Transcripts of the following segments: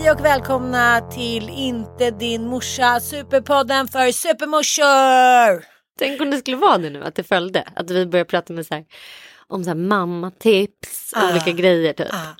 Hej och välkomna till Inte din morsa, superpodden för supermorsor! Tänk om det skulle vara det nu, att det följde. Att vi börjar prata med så här, om så här mammatips, Ah, olika grejer typ. Ah,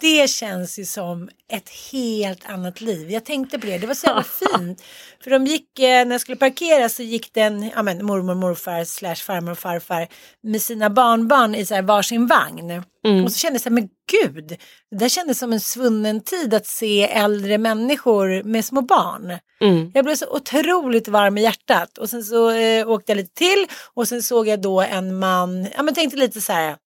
det känns ju som ett helt annat liv. Jag tänkte på det, det var så jävla fint. För de gick, eh, när jag skulle parkera så gick den, ja men mormor, morfar, slash farmor och farfar med sina barnbarn i så här varsin vagn. Och så kände jag så här, men gud, det där kändes som en svunnen tid att se äldre människor med små barn. Mm. Jag blev så otroligt varm i hjärtat och sen så eh, åkte jag lite till och sen såg jag då en man, ja men tänkte lite så här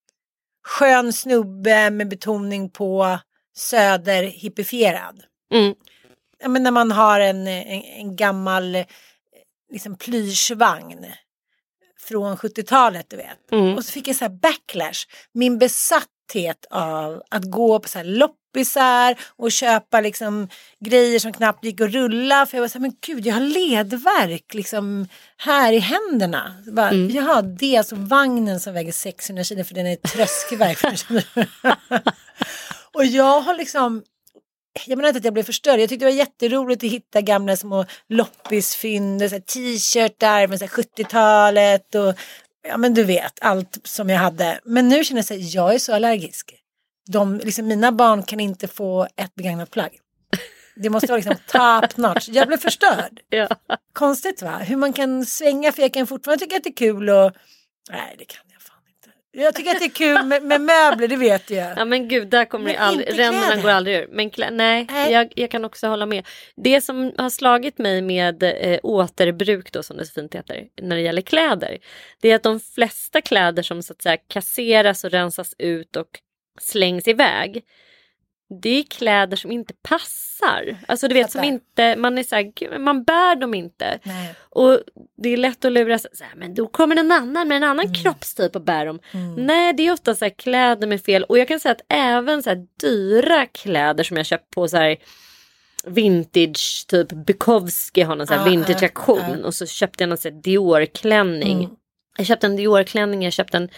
skön snubbe med betoning på söder hippifierad. Mm. Ja men när man har en, en, en gammal eh, liksom plyschvagn från 70-talet du vet. Mm. Och så fick jag så här backlash. Min besatthet av att gå på så här loppisar och köpa liksom grejer som knappt gick att rulla. För jag var så här, men gud jag har ledvärk liksom här i händerna. Så Bara, Mm. Jaha, det är alltså vagnen som väger 600 kilo för den är tröskverk. och jag har liksom jag menar inte att jag blev förstörd. Jag tyckte det var jätteroligt att hitta gamla små loppisfynd, t-shirtar här 70-talet och ja men du vet allt som jag hade. Men nu känner jag så här, jag är så allergisk. De, liksom, mina barn kan inte få ett begagnat plagg. Det måste vara liksom top notch. Jag blev förstörd. Ja. Konstigt va? Hur man kan svänga för jag kan fortfarande tycka att det är kul och nej det kan jag fan. Jag tycker att det är kul med, med möbler, det vet jag. ja men gud, där kommer Men det aldrig, ränderna går aldrig ur. Men klä, nej, Nej. Jag, jag kan också hålla med. Det som har slagit mig med eh, återbruk då som det så fint heter när det gäller kläder. Det är att de flesta kläder som så att säga kasseras och rensas ut och slängs iväg. Det är kläder som inte passar. Alltså du vet som inte, man är så här, man bär dem inte. Nej. Och det är lätt att lura sig, så här, men då kommer en annan med en annan Mm. kroppstyp och bär dem. Nej det är ofta så här kläder med fel och jag kan säga att även så här dyra kläder som jag köpt på så här vintage, typ Bukowski har någon så här Ah, vintage ah, aktion och så köpte jag någon så här Dior-klänning. Mm. Jag köpte en Dior-klänning, jag köpte en,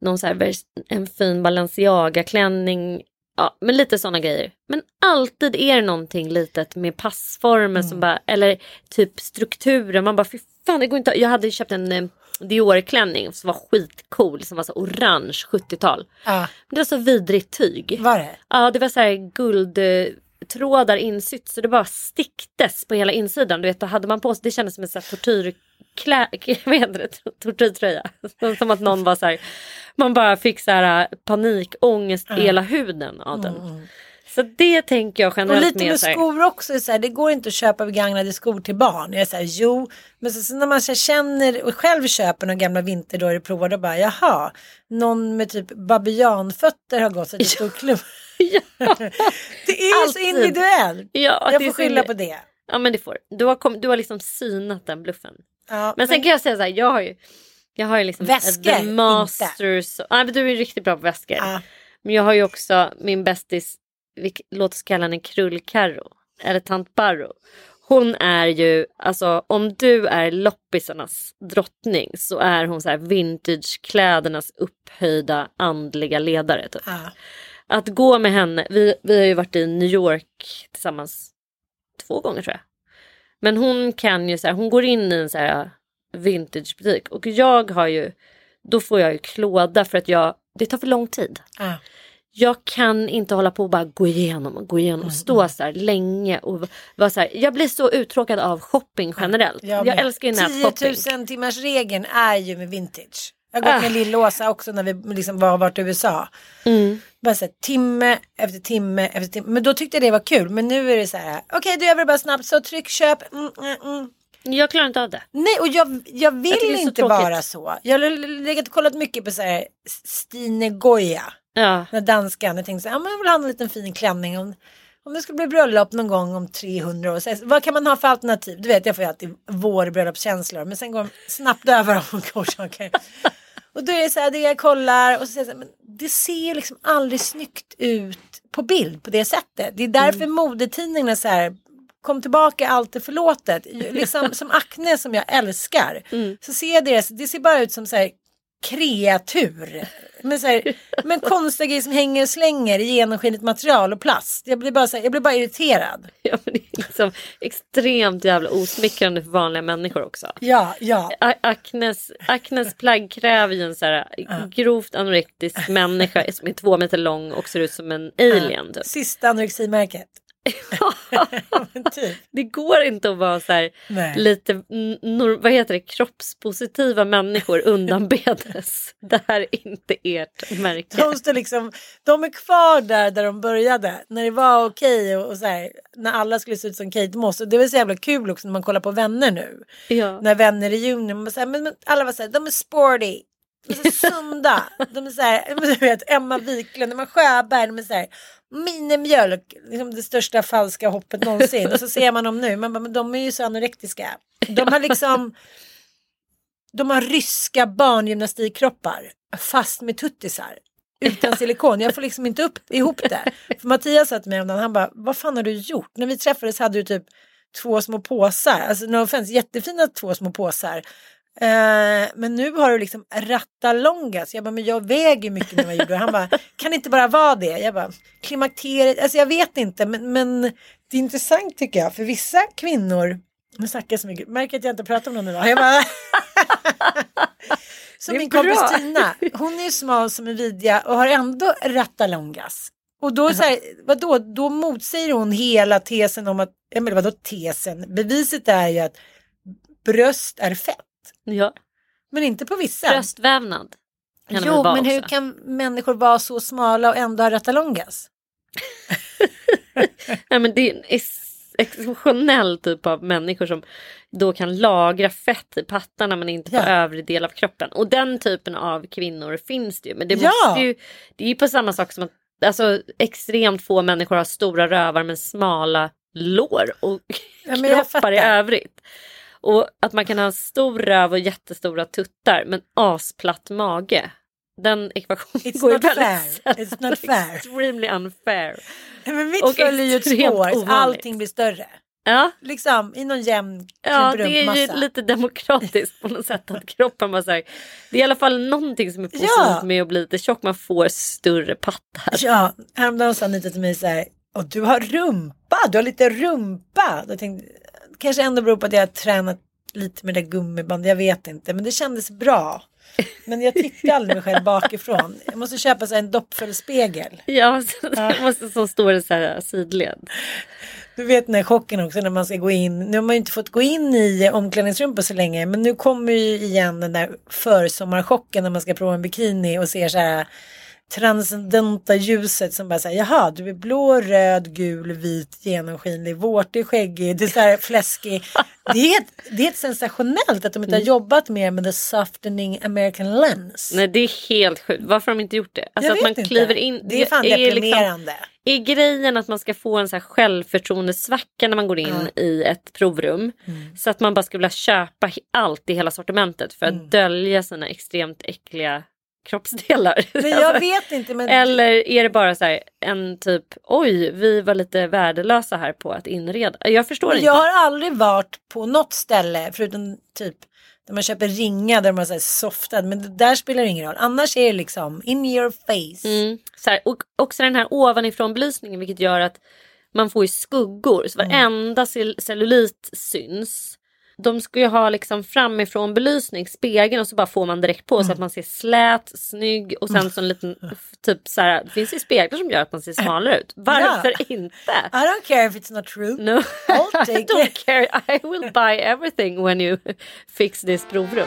någon så här, en fin Balenciaga-klänning. Ja, men lite sådana grejer. Men alltid är det någonting litet med passformen Mm. som bara, eller typ strukturen. Man bara, fy fan det går inte. Jag hade köpt en, eh, Dior-klänning som var skitcool som var så orange 70-tal. Ja, Men det var så vidrigt tyg. var det? Ja det var så här guldtrådar insytt så det bara sticktes på hela insidan. Du vet, då hade man på sig, det kändes som en tortyr klä, vad heter det, tortyrtröja. Som- att någon var så här, man bara fick så här panikångest i hela huden av den. Så det tänker jag Mm, Och generellt lite med med skor också, så här, det går inte att köpa begagnade skor till barn. Jag är så här, jo, men så, så när man så känner och själv köper några gamla vinterdojor och provar, då bara jaha, någon med typ babianfötter har gått sig till stor klubb. ja, Det är ju så Alltid. individuellt. ja, Jag får skylla på det. Ja men det får du. Har kom, du har liksom synat den bluffen. Ja, Men sen kan jag säga så här, jag har ju jag har ju liksom Väskor, The Masters. Ja, men du är riktigt bra på väskor. Ja. Men jag har ju också min bästis, låt oss kalla henne Krullkarro. Eller Tant Barro. Hon är ju, alltså om du är loppisarnas drottning så är hon så här vintageklädernas upphöjda andliga ledare. Typ. Ja. Att gå med henne, vi, vi har ju varit i New York tillsammans två gånger tror jag. Men hon kan ju så här, hon går in i en så här vintagebutik och jag har ju, då får jag ju klåda för att jag, det tar för lång tid. Ja. Jag kan inte hålla på och bara gå igenom och gå igenom och stå så här länge och vara så här. Jag blir så uttråkad av shopping generellt. Jag, med. älskar ju nätshopping. 10 000 timmars regeln är ju med vintage. Jag har gått med Ah. Lill-Åsa också när vi liksom var varit i USA. Mm. Bara så här, timme efter timme efter timme. Men då tyckte jag det var kul. Men nu är det så här. Okej, du gör det bara snabbt. Så tryck, köp. Mm, mm, mm. Jag klarar inte av det. Nej, och jag, jag vill så inte tråkigt. vara så. Jag har legat och kollat mycket på så här Stine Goya. Ja. Den danskan. Jag tänkte så här, ja, men jag vill ha en liten fin klänning. Om, om det skulle bli bröllop någon gång om 300 år. Så, vad kan man ha för alternativ? Du vet, jag får ju alltid vårbröllopskänslor. Men sen går de snabbt över av olika orsaker. Och då är det så här, det jag kollar och så säger jag så här, men det ser liksom aldrig snyggt ut på bild på det sättet. Det är därför modetidningarna så här, kom tillbaka, allt är förlåtet. Liksom som Acne som jag älskar. Så ser det, det ser bara ut som så här kreatur. Men, så här, men konstiga grejer som hänger och slänger i genomskinligt material och plast. Jag blir bara, så här, jag blir bara irriterad. Ja, men det är liksom extremt jävla osmickrande för vanliga människor också. Ja, ja. A- Acnes plagg kräver ju en så här grovt anorektisk människa som är två meter lång och ser ut som en alien. Typ. Sista anoreximärket. Typ. Det går inte att vara så här lite, vad heter det, kroppspositiva människor undanbedes. Det här är inte ert märke. De, står liksom, de är kvar där där de började. När det var okej och, och så här, när alla skulle se ut som Kate Moss. Och det var så jävla kul också när man kollar på Vänner nu. Ja. När Vänner i juni. Man så här, men, men alla var så här, de är sporty. Alltså, sunda. de är så här, du vet Emma Wiklund, Emma Sjöberg. De är så här, minimjölk. Liksom det största falska hoppet någonsin. Och så ser man dem nu. Man bara, men de är ju så anorektiska. De har liksom. De har ryska barngymnastikkroppar fast med tuttisar. Utan silikon. Jag får liksom inte upp, ihop det. För Mattias sa till mig om den, han bara, vad fan har du gjort? När vi träffades hade du typ två små påsar. Alltså no offense, jättefina två små påsar. Eh, men nu har du liksom rattalongas. Jag bara, men jag väger mycket vad jag gjorde. Han bara, kan det inte bara vara det? Jag bara, klimakteriet, alltså jag vet inte. Men, men det är intressant tycker jag. För vissa kvinnor, nu snackar jag så mycket, märker att jag inte pratar om någon idag. Jag bara, som min kompis. Tina, hon är ju smal som en vidja och har ändå rattalongas. Och då, så här, vadå, då motsäger hon hela tesen om att, men vadå tesen? Beviset är ju att bröst är fett. Ja. Men inte på vissa. Bröstvävnad. kan Jo, men hur också. kan människor vara så smala och ändå ha rattalongas? Nej, men det är en ex- exceptionell typ av människor som då kan lagra fett i pattarna men inte på Ja. övre del av kroppen. Och den typen av kvinnor finns det ju. Men det, Ja. måste ju, det är ju på samma sak som att alltså, extremt få människor har stora rövar men smala lår och Ja, kroppar i övrigt. Och att man kan ha stor röv och jättestora tuttar men asplatt mage. Den ekvationen It's går ju väldigt fair. sällan. It's not fair. Extremely unfair. Nej, Men mitt Och följer ju ett spår, ovanligt. allting blir större. Ja, Liksom i någon jämn Ja, det är ju klumprumpmassa. lite demokratiskt på något sätt att kroppen bara så här, Det är i alla fall någonting som är positivt Ja. med att bli lite tjock. Man får större pattar. Ja, häromdagen sa Anita till mig så här, och du har rumpa, du har lite rumpa. Då tänkte, kanske ändå beror på att jag har tränat lite med det gummiband, jag vet inte. Men det kändes bra. Men jag tittade aldrig mig själv bakifrån. Jag måste köpa så en doppfelspegel. Ja, så det måste som står i så här sidled. Du vet den här chocken också när man ska gå in. Nu har man ju inte fått gå in i omklädningsrum på så länge. Men nu kommer ju igen den där försommarchocken när man ska prova en bikini och ser så här transcendenta ljuset som bara säger jaha du är blå, röd, gul, vit, genomskinlig, vårtig, skäggig, det är så här fläskig. Det är, det är sensationellt att de inte har jobbat mer med the softening American lens. Nej det är helt sjukt. Varför har de inte gjort det? Alltså Jag att man inte. kliver in. Det är fan liksom- deprimerande. är grejen att man ska få en så här självförtroendesvacka när man går in i ett provrum. Mm. Så att man bara skulle vilja köpa allt i hela sortimentet för att Mm. dölja sina extremt äckliga kroppsdelar. Men jag vet inte men Eller är det bara så här en typ oj vi var lite värdelösa här på att inreda. Jag förstår inte. jag har aldrig varit på något ställe förutom typ där man köper ringar där man säger softad men det där spelar ingen roll. Annars är det liksom in your face. Mm, så här, och också den här ovanifrån belysningen vilket gör att man får ju skuggor så Mm. varenda cell- cellulit syns. De ska ju ha liksom framifrån belysning, spegeln och så bara får man direkt på Mm. så att man ser slät, snygg och sen så en liten typ så här, det finns ju speglar som gör att man ser smalare ut. Varför inte? I don't care if it's not true. No, I'll take I don't it. care. I will buy everything when you fix this provrum.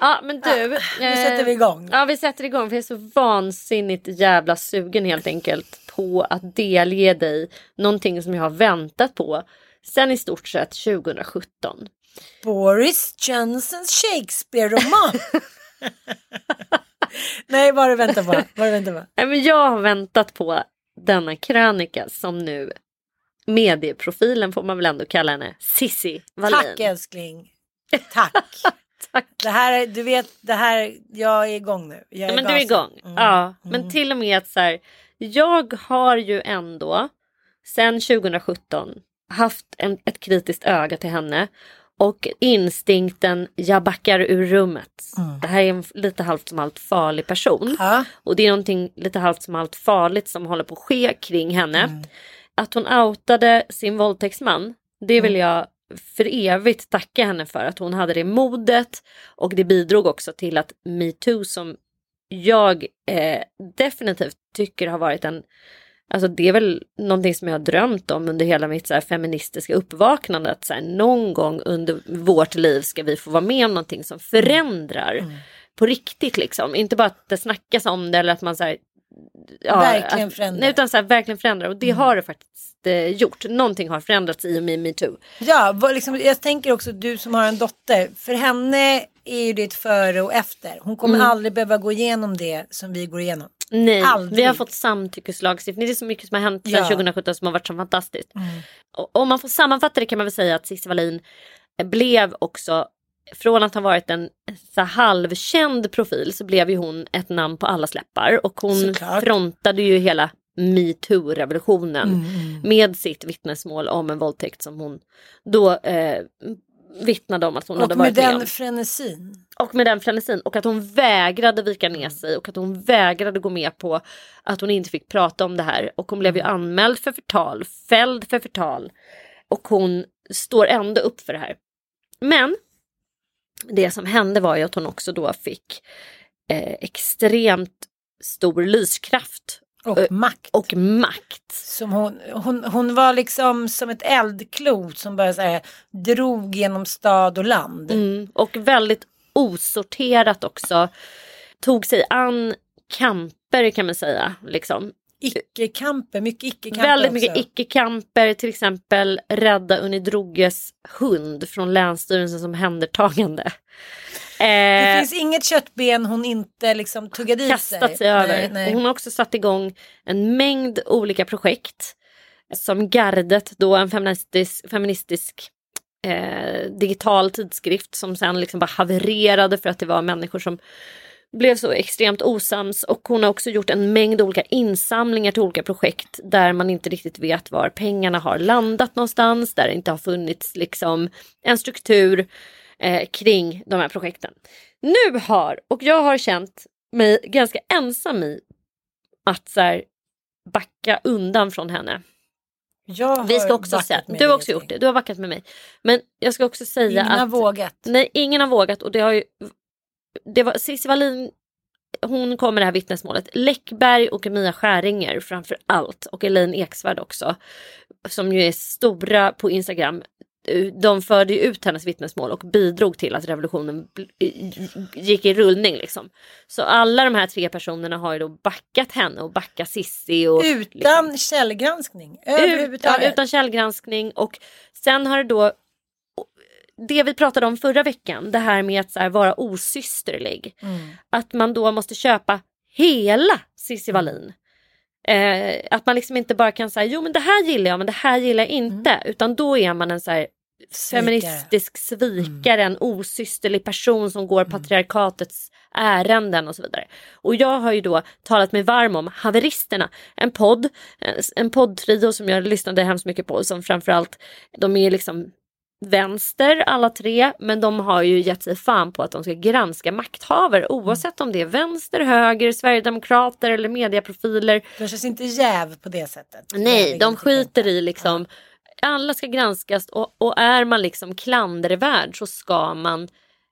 Ja men du. Nu eh, sätter vi igång. Ja vi sätter igång för jag är så vansinnigt jävla sugen helt enkelt på att delge dig någonting som jag har väntat på sen i stort sett 2017. Boris Johnsons Shakespeare-roman. Nej, vad har du väntat på? Vad du väntat på? Nej, men jag har väntat på denna krönika som nu medieprofilen får man väl ändå kalla henne, Sissi Wallin. Tack älskling. Tack. Tack. Det här, är- du vet, det här, jag är igång nu. Jag Ja, men du är igång. Mm. Ja, men till och med att så här, jag har ju ändå sen 2017 haft en, ett kritiskt öga till henne och instinkten jag backar ur rummet. Det här är en lite halvt som allt farlig person Mm. Ja. och det är någonting lite halvt som allt farligt som håller på att ske kring henne. Mm. Att hon outade sin våldtäktsman, det vill Mm. jag för evigt tacka henne för att hon hade det modet och det bidrog också till att metoo som jag eh, definitivt tycker har varit en Alltså det är väl någonting som jag har drömt om under hela mitt så här, feministiska uppvaknande. Att så här, någon gång under vårt liv ska vi få vara med om någonting som förändrar Mm. på riktigt liksom. Inte bara att det snackas om det eller att man så här, ja, Verkligen att, förändrar. Nej, utan så här, verkligen förändrar. Och det har det faktiskt eh, gjort. Någonting har förändrats i och med metoo. Ja, vad liksom, jag tänker också du som har en dotter. För henne är ju det ett före och efter. Hon kommer Mm. aldrig behöva gå igenom det som vi går igenom. Nej, Aldrig. vi har fått samtyckeslagstiftning. Det är så mycket som har hänt sedan Ja. 2017 som har varit så fantastiskt. Och om man får sammanfatta det kan man väl säga att Cissi Wallin blev också från att ha varit en så halvkänd profil så blev ju hon ett namn på alla läppar och hon Såklart. frontade ju hela metoo-revolutionen Mm, med sitt vittnesmål om en våldtäkt som hon då eh, vittnade om att hon hade Och med varit med om. den frenesin. Och med den frenesin och att hon vägrade vika ner sig och att hon vägrade gå med på att hon inte fick prata om det här. Och hon blev ju anmäld för förtal, fälld för förtal. Och hon står ändå upp för det här. Men det som hände var ju att hon också då fick eh, extremt stor lyskraft Och Eh, makt. och makt. Som hon, hon, hon var liksom som ett eldklot som bara så här, drog genom stad och land. Mm, och väldigt osorterat också. Tog sig an kamper kan man säga. Liksom. Icke-kamper, mycket icke-kamper Väldigt också. mycket icke-kamper, till exempel rädda Unni Droges hund från Länsstyrelsens omhändertagande. Det Eh, finns inget köttben hon inte liksom tuggade i kastat sig över. Nej, nej. Hon har också satt igång en mängd olika projekt. Som Gardet, då en feministisk, feministisk eh, digital tidskrift som sen liksom bara havererade för att det var människor som blev så extremt osams och hon har också gjort en mängd olika insamlingar till olika projekt där man inte riktigt vet var pengarna har landat någonstans, där det inte har funnits liksom en struktur eh, kring de här projekten. Nu har, och jag har känt mig ganska ensam i att så här, backa undan från henne. Jag Vi ska också säga, du har också gjort det, du har backat med mig. Men jag ska också säga Ingen att har vågat. Nej, ingen har vågat och det har ju... Det var Cissi Wallin, hon kom med det här vittnesmålet. Läckberg och Mia Skäringer framför allt och Elaine Eksvärd också. Som ju är stora på Instagram. De förde ju ut hennes vittnesmål och bidrog till att revolutionen bl- gick i rullning liksom. Så alla de här tre personerna har ju då backat henne och backat Cissi och Utan liksom- källgranskning. ut, ja, Överhuvudtaget. utan källgranskning och sen har det då det vi pratade om förra veckan, det här med att här, vara osysterlig. Mm. Att man då måste köpa hela Cissi Wallin. Eh, att man liksom inte bara kan säga jo men det här gillar jag men det här gillar jag inte. Utan då är man en så här feministisk svikare, en osysterlig person som går patriarkatets ärenden och så vidare. Och jag har ju då talat mig varm om Haveristerna, en podd, en- en poddtrio som jag lyssnade hemskt mycket på som framförallt, de är liksom vänster alla tre men de har ju gett sig fan på att de ska granska makthavare oavsett om det är vänster, höger, sverigedemokrater eller mediaprofiler. De känns inte jäv på det sättet. Nej, de skiter i liksom. Alla ska granskas och, och är man liksom klandervärd så ska man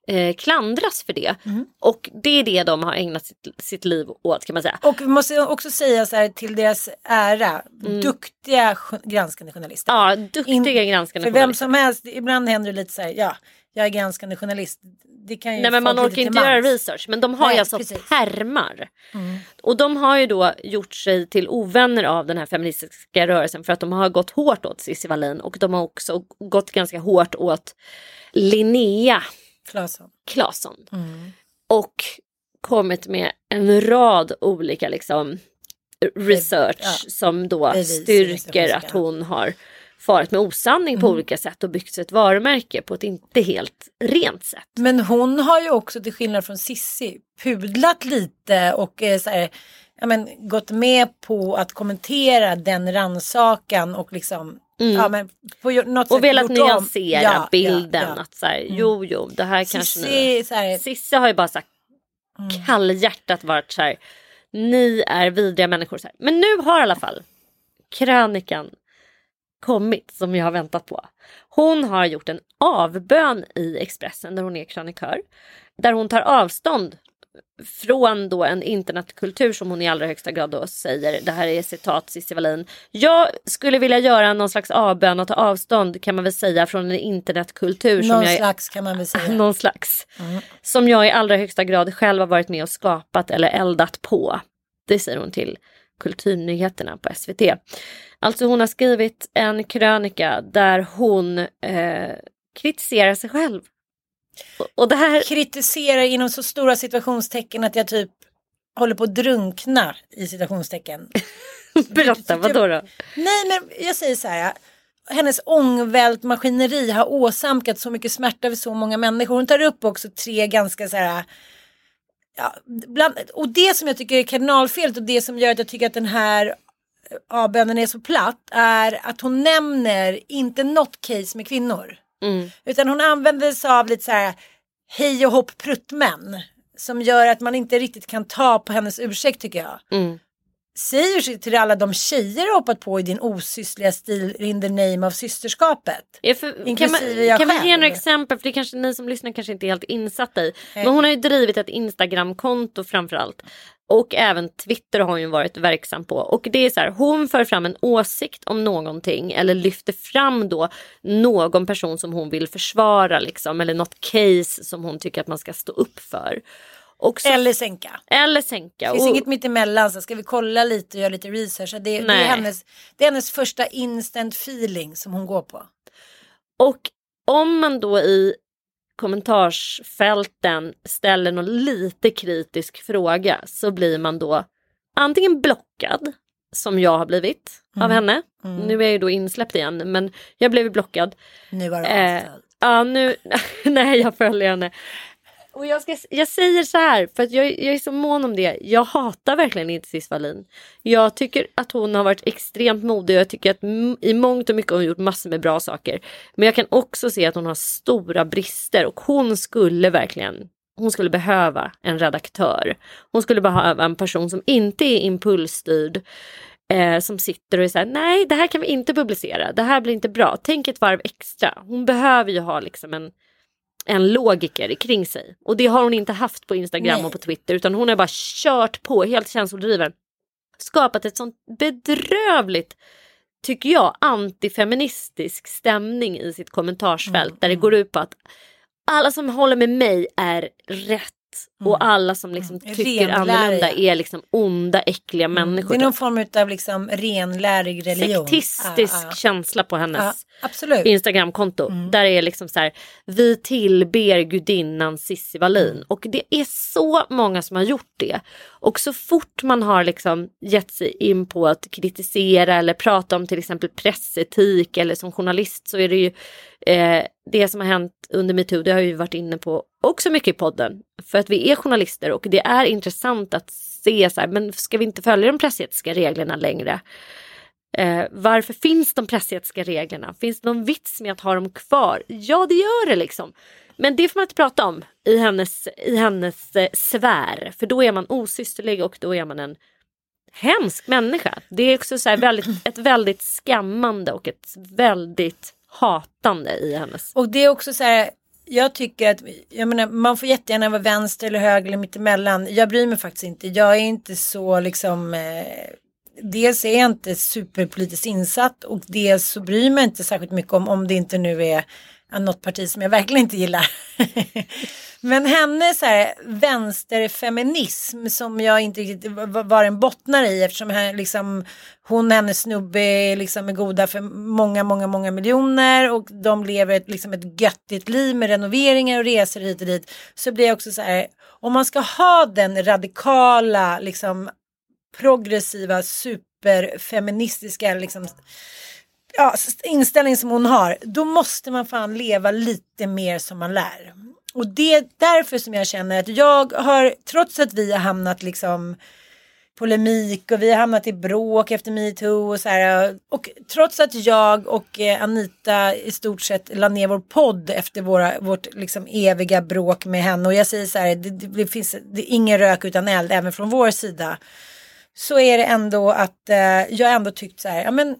eh, klandras för det. Mm. Och det är det de har ägnat sitt, sitt liv åt kan man säga. Och vi måste också säga så här till deras ära, duktiga j- granskande journalister. Mm. Ja, duktiga granskande För vem journalister. som helst, ibland händer det lite så här, ja, jag är granskande journalist. Det kan ju Nej men man orkar inte göra research men de har Nej, ju alltså precis. Mm. pärmar. Och de har ju då gjort sig till ovänner av den här feministiska rörelsen för att de har gått hårt åt Cissi Wallin och de har också gått ganska hårt åt Linnea Claesson. Claesson. Mm. Och kommit med en rad olika liksom research Ja. som då Bevis, styrker att hon har farit med osanning på Mm. olika sätt och byggt ett varumärke på ett inte helt rent sätt. Men hon har ju också till skillnad från Sissi pudlat lite och eh, så här, ja, men, gått med på att kommentera den ransakan och liksom ja, men på något Mm. Och velat nyansera Ja, ja, bilden. ja. Mm. Att så här, jo, jo, det här kanske. Sissi, så här, har ju bara sagt Mm. kallhjärtat varit så här. Ni är vidriga människor. Så här. Men nu har i alla fall krönikan kommit som jag har väntat på. Hon har gjort en avbön i Expressen där hon är krönikör. Där hon tar avstånd från då en internetkultur som hon i allra högsta grad då säger, det här är citat Cissi Wallin. Jag skulle vilja göra någon slags avbön och ta avstånd kan man väl säga från en internetkultur. Någon som jag, slags kan man väl säga. någon slags. Som jag i allra högsta grad själv har varit med och skapat eller eldat på. Det säger hon till Kulturnyheterna på SVT. Alltså hon har skrivit en krönika där hon eh, kritiserar sig själv. Och, det här... Kritiserar inom så stora situationstecken att jag typ håller på att drunkna i citationstecken. Berätta, vadå då? Nej men jag säger så här. Hennes ångvält maskineri har åsamkat så mycket smärta för så många människor. Hon tar upp också tre ganska så här. Ja, bland, och det som jag tycker är kardinalfelet och det som gör att jag tycker att den här avbönen är så platt är att hon nämner inte något case med kvinnor. Mm. Utan hon använder sig av lite så här hej och hopp pruttmän. Som gör att man inte riktigt kan ta på hennes ursäkt tycker jag. Mm. Säg ursäkt till alla de tjejer du hoppat på i din osyssliga stil in the name av systerskapet. Ja, för, kan man, jag kan man ge några exempel? För det kanske ni som lyssnar kanske inte är helt insatta i. Men hon har ju drivit ett Instagramkonto framförallt. Och även Twitter har hon varit verksam på. Och det är så här, hon för fram en åsikt om någonting eller lyfter fram då någon person som hon vill försvara liksom. Eller något case som hon tycker att man ska stå upp för. Så, Eller sänka. eller sänka. Det finns Och- inget mittemellan. Så ska vi kolla lite och göra lite research. Det, det, är hennes, det är hennes första instant feeling som hon går på. Och om man då i kommentarsfälten ställer någon lite kritisk fråga så blir man då antingen blockad, som jag har blivit av henne. Nu är jag ju då insläppt igen, men jag blev blockad. Nu var det Eh, avföljd. ja, nu, nej jag följer henne. Och jag, ska, jag säger så här, för att jag, jag är så mån om det. Jag hatar verkligen inte Cissi Wallin. Jag tycker att hon har varit extremt modig och jag tycker att i mångt och mycket har hon gjort massor med bra saker. Men jag kan också se att hon har stora brister och hon skulle verkligen hon skulle behöva en redaktör. Hon skulle behöva en person som inte är impulsstyrd. Eh, som sitter och är såhär, nej det här kan vi inte publicera, det här blir inte bra, tänk ett varv extra. Hon behöver ju ha liksom en, en logiker kring sig. Och det har hon inte haft på Instagram Nej. och på Twitter utan hon har bara kört på helt känslodriven. Skapat ett sånt bedrövligt, tycker jag, antifeministisk stämning i sitt kommentarsfält där det går ut på att alla som håller med mig är rätt och alla som liksom Mm. tycker Renläriga. annorlunda är liksom onda, äckliga människor. Det är någon form av liksom renlärig religion. Sektistisk Ja, ja. känsla på hennes absolut. Instagramkonto. Där är liksom så här, vi tillber gudinnan Cissi Wallin. Mm. Och det är så många som har gjort det. Och så fort man har liksom gett sig in på att kritisera eller prata om till exempel pressetik eller som journalist så är det ju eh, det som har hänt under metoo, det har vi varit inne på också mycket i podden. För att vi är journalister och det är intressant att se så här, men ska vi inte följa de pressetiska reglerna längre? Eh, varför finns de pressetiska reglerna? Finns det någon vits med att ha dem kvar? Ja, det gör det liksom. Men det får man inte prata om i hennes, i hennes eh, sfär. För då är man osysterlig och då är man en hemsk människa. Det är också så här väldigt, ett väldigt skammande och ett väldigt hatande i hennes. Och det är också så här, jag tycker att, jag menar, man får jättegärna vara vänster eller höger eller mittemellan. Jag bryr mig faktiskt inte. Jag är inte så liksom, eh, dels är jag inte superpolitiskt insatt och dels så bryr jag mig inte särskilt mycket om, om det inte nu är något parti som jag verkligen inte gillar. Men hennes så här, vänsterfeminism som jag inte riktigt var den bottnar i eftersom här, liksom, hon och hennes snubbe liksom, är goda för många, många, många miljoner och de lever ett, liksom, ett göttigt liv med renoveringar och resor hit och dit. Så blir jag också så här, om man ska ha den radikala, liksom progressiva, superfeministiska liksom, ja, inställning som hon har, då måste man fan leva lite mer som man lär. Och det är därför som jag känner att jag har, trots att vi har hamnat liksom polemik och vi har hamnat i bråk efter metoo och så här. Och trots att jag och eh, Anita i stort sett la ner vår podd efter våra, vårt liksom eviga bråk med henne och jag säger så här, det, det, det finns det är ingen rök utan eld även från vår sida. Så är det ändå att eh, jag ändå tyckt så här, ja men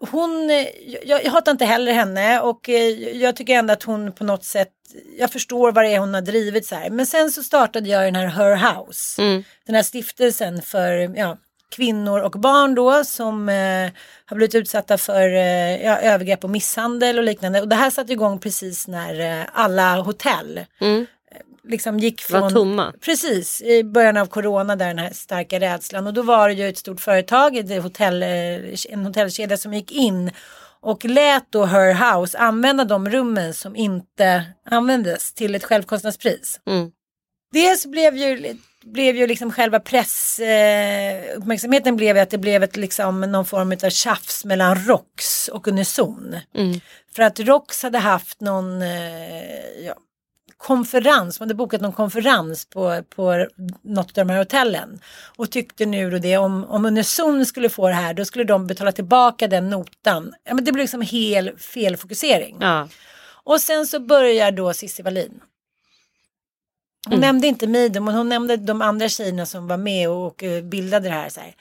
hon, eh, jag, jag hatar inte heller henne och eh, jag tycker ändå att hon på något sätt, jag förstår vad det är hon har drivit så här. Men sen så startade jag den här Her House, Mm. den här stiftelsen för ja, kvinnor och barn då som eh, har blivit utsatta för eh, ja, övergrepp och misshandel och liknande. Och det här satte igång precis när eh, alla hotell Mm. Liksom gick Var från... tomma. Precis, i början av corona där den här starka rädslan. Och då var det ju ett stort företag, ett hotell, eh, en hotellkedja som gick in och lät då Her House använda de rummen som inte användes till ett självkostnadspris. Mm. Dels blev ju, blev ju liksom själva pressuppmärksamheten eh, blev att det blev ett, liksom, någon form av tjafs mellan ROX och Unison. Mm. För att ROX hade haft någon eh, ja, konferens, man hade bokat någon konferens på, på något av de här hotellen. Och tyckte nu då det, om, om Unison skulle få det här, då skulle de betala tillbaka den notan. Ja, men det blev liksom hel felfokusering. Ja. Och sen så börjar då Cissi Wallin. Hon Mm. nämnde inte mig, men hon nämnde de andra tjejerna som var med och, eh, bildade det här. Så här.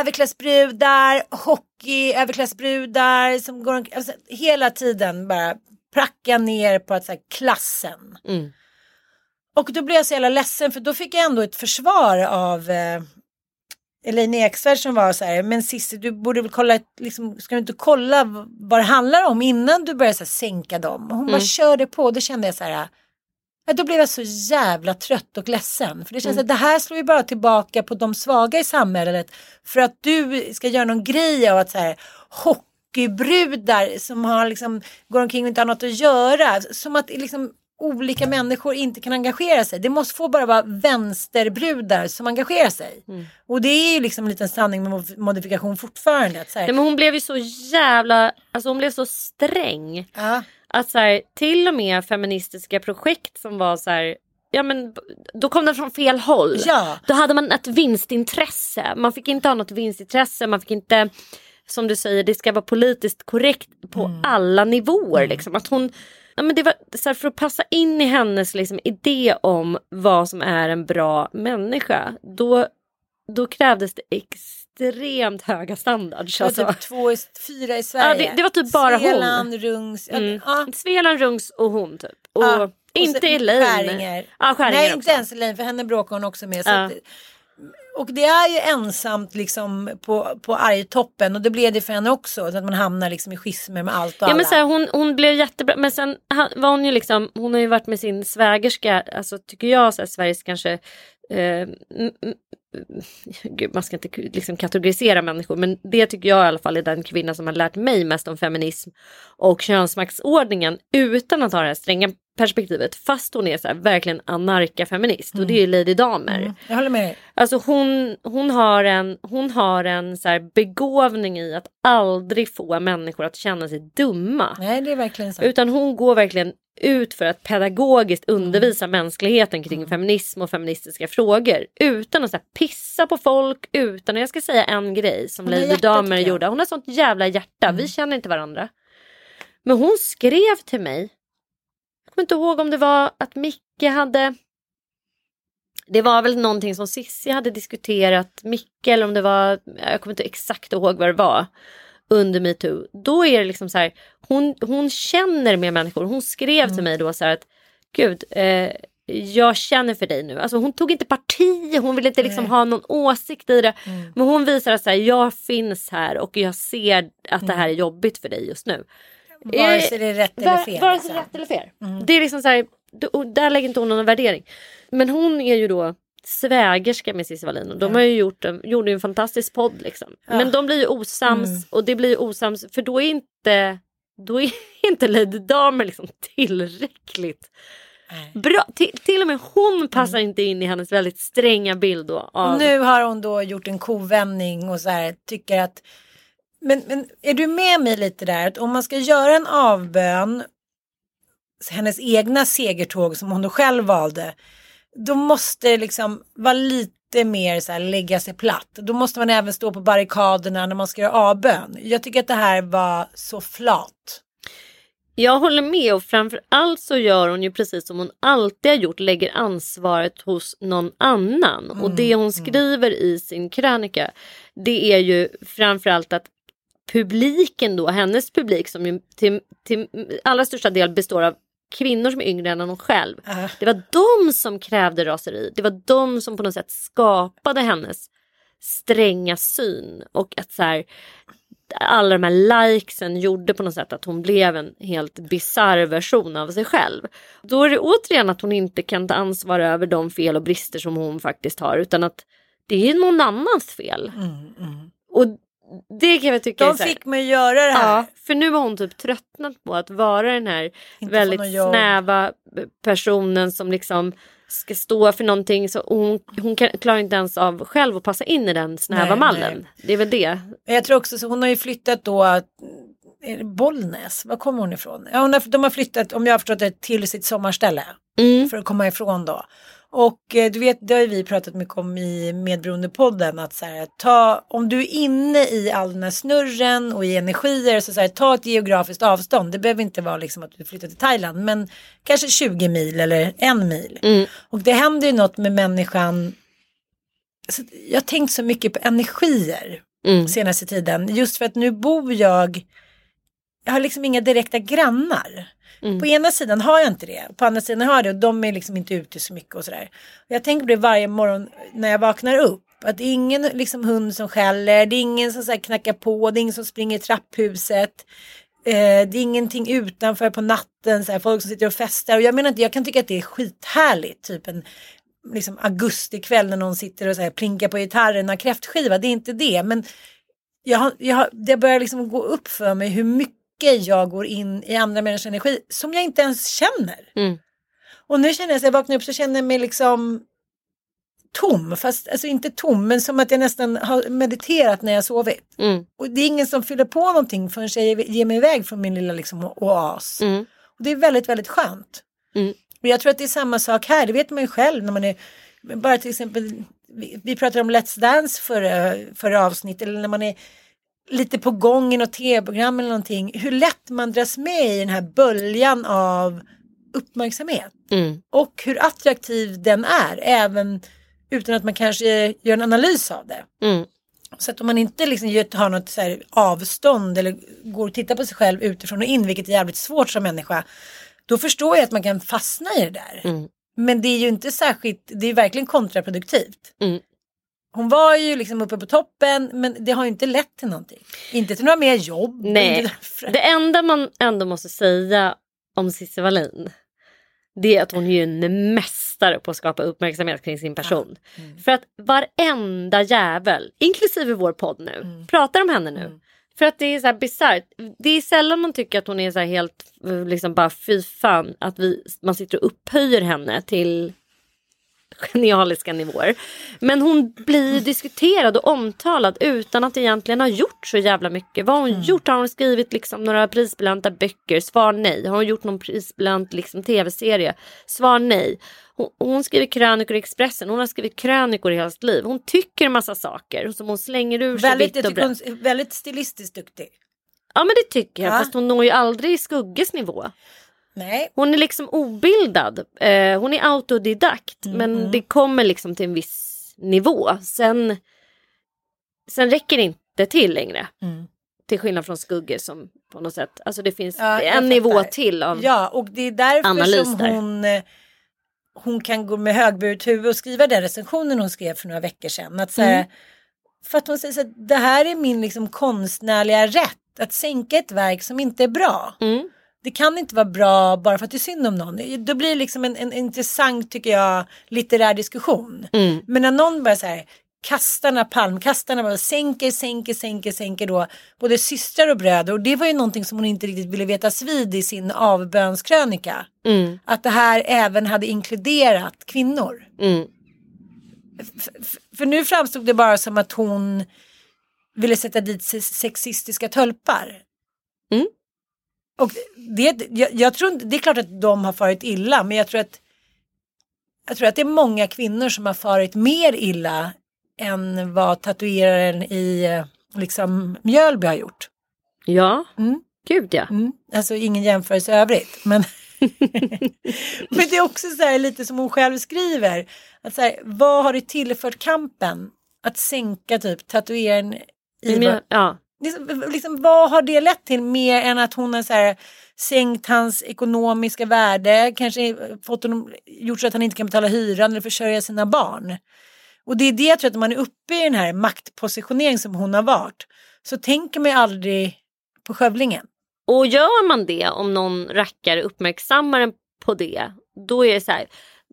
Överklassbrudar, hockey, överklassbrudar som går alltså, hela tiden bara pracka ner på att så här, klassen. Mm. Och då blev jag så jävla ledsen för då fick jag ändå ett försvar av eh, Elaine Eksvärd som var så här, men Cissi du borde väl kolla, liksom, ska du inte kolla vad det handlar om innan du börjar så här, sänka dem? Och hon bara Mm. körde på, då kände jag så här, ja, då blev jag så jävla trött och ledsen. För det känns Mm. att det här slår ju bara tillbaka på de svaga i samhället. För att du ska göra någon grej av att så här, hockeybrudar som har liksom, går omkring och inte har något att göra. Som att liksom olika människor inte kan engagera sig. Det måste få bara vara vänsterbrudar som engagerar sig. Mm. Och det är ju liksom en liten sanning med mod- modifikation fortfarande. Att Nej, men hon blev ju så jävla, alltså hon blev så sträng. ja, Att så här, till och med feministiska projekt som var så här, ja men då kom den från fel håll. ja, Då hade man ett vinstintresse. Man fick inte ha något vinstintresse. Man fick inte, som du säger, det ska vara politiskt korrekt på Mm. alla nivåer. Liksom. Att hon, ja, men det var så här, för att passa in i hennes liksom, idé om vad som är en bra människa. Då, då krävdes det extremt höga standards. det var Alltså. typ två, fyra i Sverige. Ja, det- det var typ bara hon. Svealand, Rungs, Mm. ja. Svealand, Rungs och hon typ. Och Ja, och inte Elaine. Skäringer. Ja, Skäringer Nej, också. inte ens Elaine för henne bråkar hon också med. Så Ja. Och det är ju ensamt liksom på, på argtoppen och det blev det för henne också. Så att man hamnar liksom i schismer med allt och Ja alla. men så här, hon, hon blev jättebra men sen var hon ju liksom, hon har ju varit med sin svägerska, alltså tycker jag så här, Sveriges kanske eh, Gud, man ska inte liksom kategorisera människor men det tycker jag i alla fall är den kvinna som har lärt mig mest om feminism och könsmaktsordningen utan att ha det här stränga perspektivet fast hon är så här, verkligen anarkafeminist och det är ju Lady Damer. Mm, jag håller med dig. Alltså hon, hon har en, hon har en så här begåvning i att aldrig få människor att känna sig dumma. Nej, det är verkligen så. Utan hon går verkligen ut för att pedagogiskt undervisa mänskligheten kring feminism och feministiska frågor. Utan att så här, pissa på folk, utan, och jag ska säga en grej som Lady Damer. Mm. gjorde. Hon har sånt jävla hjärta, vi känner inte varandra. Men hon skrev till mig, kommer inte ihåg om det var att Micke hade det var väl någonting som Sissi hade diskuterat, Micke eller om det var, jag kommer inte exakt ihåg vad det var, under metoo. Då är det liksom så här, hon, hon känner med människor. Hon skrev Mm. till mig då så här att, gud, eh, jag känner för dig nu. Alltså hon tog inte parti, hon ville inte liksom Nej. ha någon åsikt i det. Mm. Men hon visar att så här, jag finns här och jag ser att det Mm. här är jobbigt för dig just nu. Vare sig det är rätt eller fel. Vare liksom. sig rätt eller fel. Det är liksom så här, där lägger inte hon någon värdering. Men hon är ju då svägerska med Cissi Wallin och de har ju gjort en, gjorde en fantastisk podd liksom. Men de blir ju osams Mm. och det blir ju osams för då är inte då är inte Lady Damer liksom tillräckligt Nej. bra. Till, till och med hon passar inte in i hennes väldigt stränga bild då. Av, Och nu har hon då gjort en kovändning och så här tycker att men, men är du med mig lite där att om man ska göra en avbön hennes egna segertåg som hon då själv valde då måste det liksom vara lite mer så här lägga sig platt. Då måste man även stå på barrikaderna när man ska göra avbön. Jag tycker att det här var så flat. Jag håller med och framför allt så gör hon ju precis som hon alltid har gjort, lägger ansvaret hos någon annan. Och det hon skriver i sin krönika det är ju framförallt att publiken då, hennes publik som till, till allra största del består av kvinnor som är yngre än hon själv. Ah. Det var de som krävde raseri. Det var de som på något sätt skapade hennes stränga syn och att så här, alla de här likesen gjorde på något sätt att hon blev en helt bisarr version av sig själv. Då är det återigen att hon inte kan ta ansvar över de fel och brister som hon faktiskt har utan att det är någon annans fel. Och det kan jag tycka är De så här, fick mig göra det här. Ja, för nu har hon typ tröttnat på att vara den här Inte väldigt snäva personen som liksom ska stå för någonting. Så hon hon kan, klarar inte ens av själv att passa in i den snäva Nej, mallen. nej. Det är väl det. Jag tror också så hon har ju flyttat då, är det Bollnäs? Var kommer hon ifrån? Ja, hon har, de har flyttat, om jag har förstått det, till sitt sommarställe. Mm. För att komma ifrån då. Och eh, du vet, det har vi pratat mycket om i Medberoendepodden. Att så här, ta, om du är inne i all den här snurren och i energier. Så, så här, ta ett geografiskt avstånd. Det behöver inte vara liksom att du flyttar till Thailand. Men kanske 20 mil eller en mil. Mm. Och det händer ju något med människan. Så jag har tänkt så mycket på energier Mm. senaste tiden. Just för att nu bor jag, jag har liksom inga direkta grannar. Mm. På ena sidan har jag inte det, på andra sidan har jag det och de är liksom inte ute så mycket och sådär. Jag tänker på det varje morgon när jag vaknar upp. Att det är ingen liksom hund som skäller, det är ingen som så här knackar på, det är ingen som springer i trapphuset. Eh, det är ingenting utanför på natten, så här, folk som sitter och festar. Och jag menar inte, jag kan tycka att det är skithärligt, typ en liksom augustikväll när någon sitter och så här, plinkar på gitarren och kräftskiva, det är inte det. Men jag har, jag har, det börjar liksom gå upp för mig hur mycket jag går in i andra människors energi som jag inte ens känner. Mm. Och nu känner jag, så jag vaknar upp så känner jag mig liksom tom, fast alltså inte tom, men som att jag nästan har mediterat när jag sovit. Mm. Och det är ingen som fyller på någonting förrän jag ger mig iväg från min lilla liksom oas. Mm. Och det är väldigt, väldigt skönt. Mm. Och jag tror att det är samma sak här, det vet man ju själv när man är, bara till exempel, vi, vi pratade om Let's Dance förra, förra avsnittet, eller när man är lite på gång i något tv-program eller någonting, hur lätt man dras med i den här böljan av uppmärksamhet. Mm. Och hur attraktiv den är, även utan att man kanske gör en analys av det. Mm. Så att om man inte liksom har något så avstånd eller går och tittar på sig själv utifrån och in, vilket är jävligt svårt som människa, då förstår jag att man kan fastna i det där. Mm. Men det är ju inte särskilt, det är verkligen kontraproduktivt. Mm. Hon var ju liksom uppe på toppen, men det har ju inte lett till någonting. Inte till några mer jobb. Nej, det enda man ändå måste säga om Cissi Wallin det är att hon är ju en mästare på att skapa uppmärksamhet kring sin person. För att varenda jävel, inklusive vår podd nu, pratar om henne nu. För att det är så här bisarrt. Det är sällan man tycker att hon är så här helt, eh, liksom bara fy fan, att vi, man sitter och upphöjer henne till genialiska nivåer. Men hon blir diskuterad och omtalad utan att egentligen ha gjort så jävla mycket. Vad har hon gjort? Har hon skrivit liksom några prisbelönta böcker? Svar nej. Har hon gjort någon prisbelönt liksom, tv-serie? Svar nej. Hon, hon skriver krönikor i Expressen. Hon har skrivit krönikor i hela sitt liv. Hon tycker en massa saker som hon slänger ur sig väldigt, och brett. väldigt stilistiskt duktig. Ja men det tycker jag. Ja. Fast hon når ju aldrig Skugges nivå. Nej, Hon är liksom obildad. Eh, hon är autodidakt. Mm. Men det kommer liksom till en viss nivå. Sen, sen räcker det inte till längre. Mm. Till skillnad från Skugge som på något sätt. Alltså det finns Ja, en nivå till av. Ja, och det är därför analys som där. hon, eh, hon kan gå med högburet huvud och skriva den recensionen hon skrev för några veckor sedan. Att, så här, Mm. För att hon säger så att det här är min liksom konstnärliga rätt att sänka ett verk som inte är bra. Mm. Det kan inte vara bra bara för att det är synd om någon. Då blir det liksom en, en intressant, tycker jag, litterär diskussion. Mm. Men när någon bara så här kastarna, palmkastarna bara sänker, sänker, sänker, sänker då både systrar och bröder och det var ju någonting som hon inte riktigt ville vetas vid i sin avbönskrönika. Mm. Att det här även hade inkluderat kvinnor. Mm. För nu framstod det bara som att hon ville sätta dit se- sexistiska tölpar. Mm. Och det, jag, jag tror det är klart att de har farit illa men jag tror att jag tror att det är många kvinnor som har farit mer illa än vad tatueraren i eh, liksom Mjölby har gjort. Ja, Mm. gud ja. Mm. Alltså ingen jämförelse i övrigt. Men, men det är också så här, lite som hon själv skriver. Att så här, vad har det tillfört kampen? Att sänka typ tatueringen i Men, ja. Liksom, liksom, vad har det lett till mer än att hon har så här, sänkt hans ekonomiska värde, kanske eh, fått honom, gjort så att han inte kan betala hyran eller försörja sina barn. Och det är det jag tror att när man är uppe i den här maktpositionering som hon har varit så tänker man ju aldrig på skövlingen. Och gör man det om någon rackare uppmärksammar en på det, då är det så här,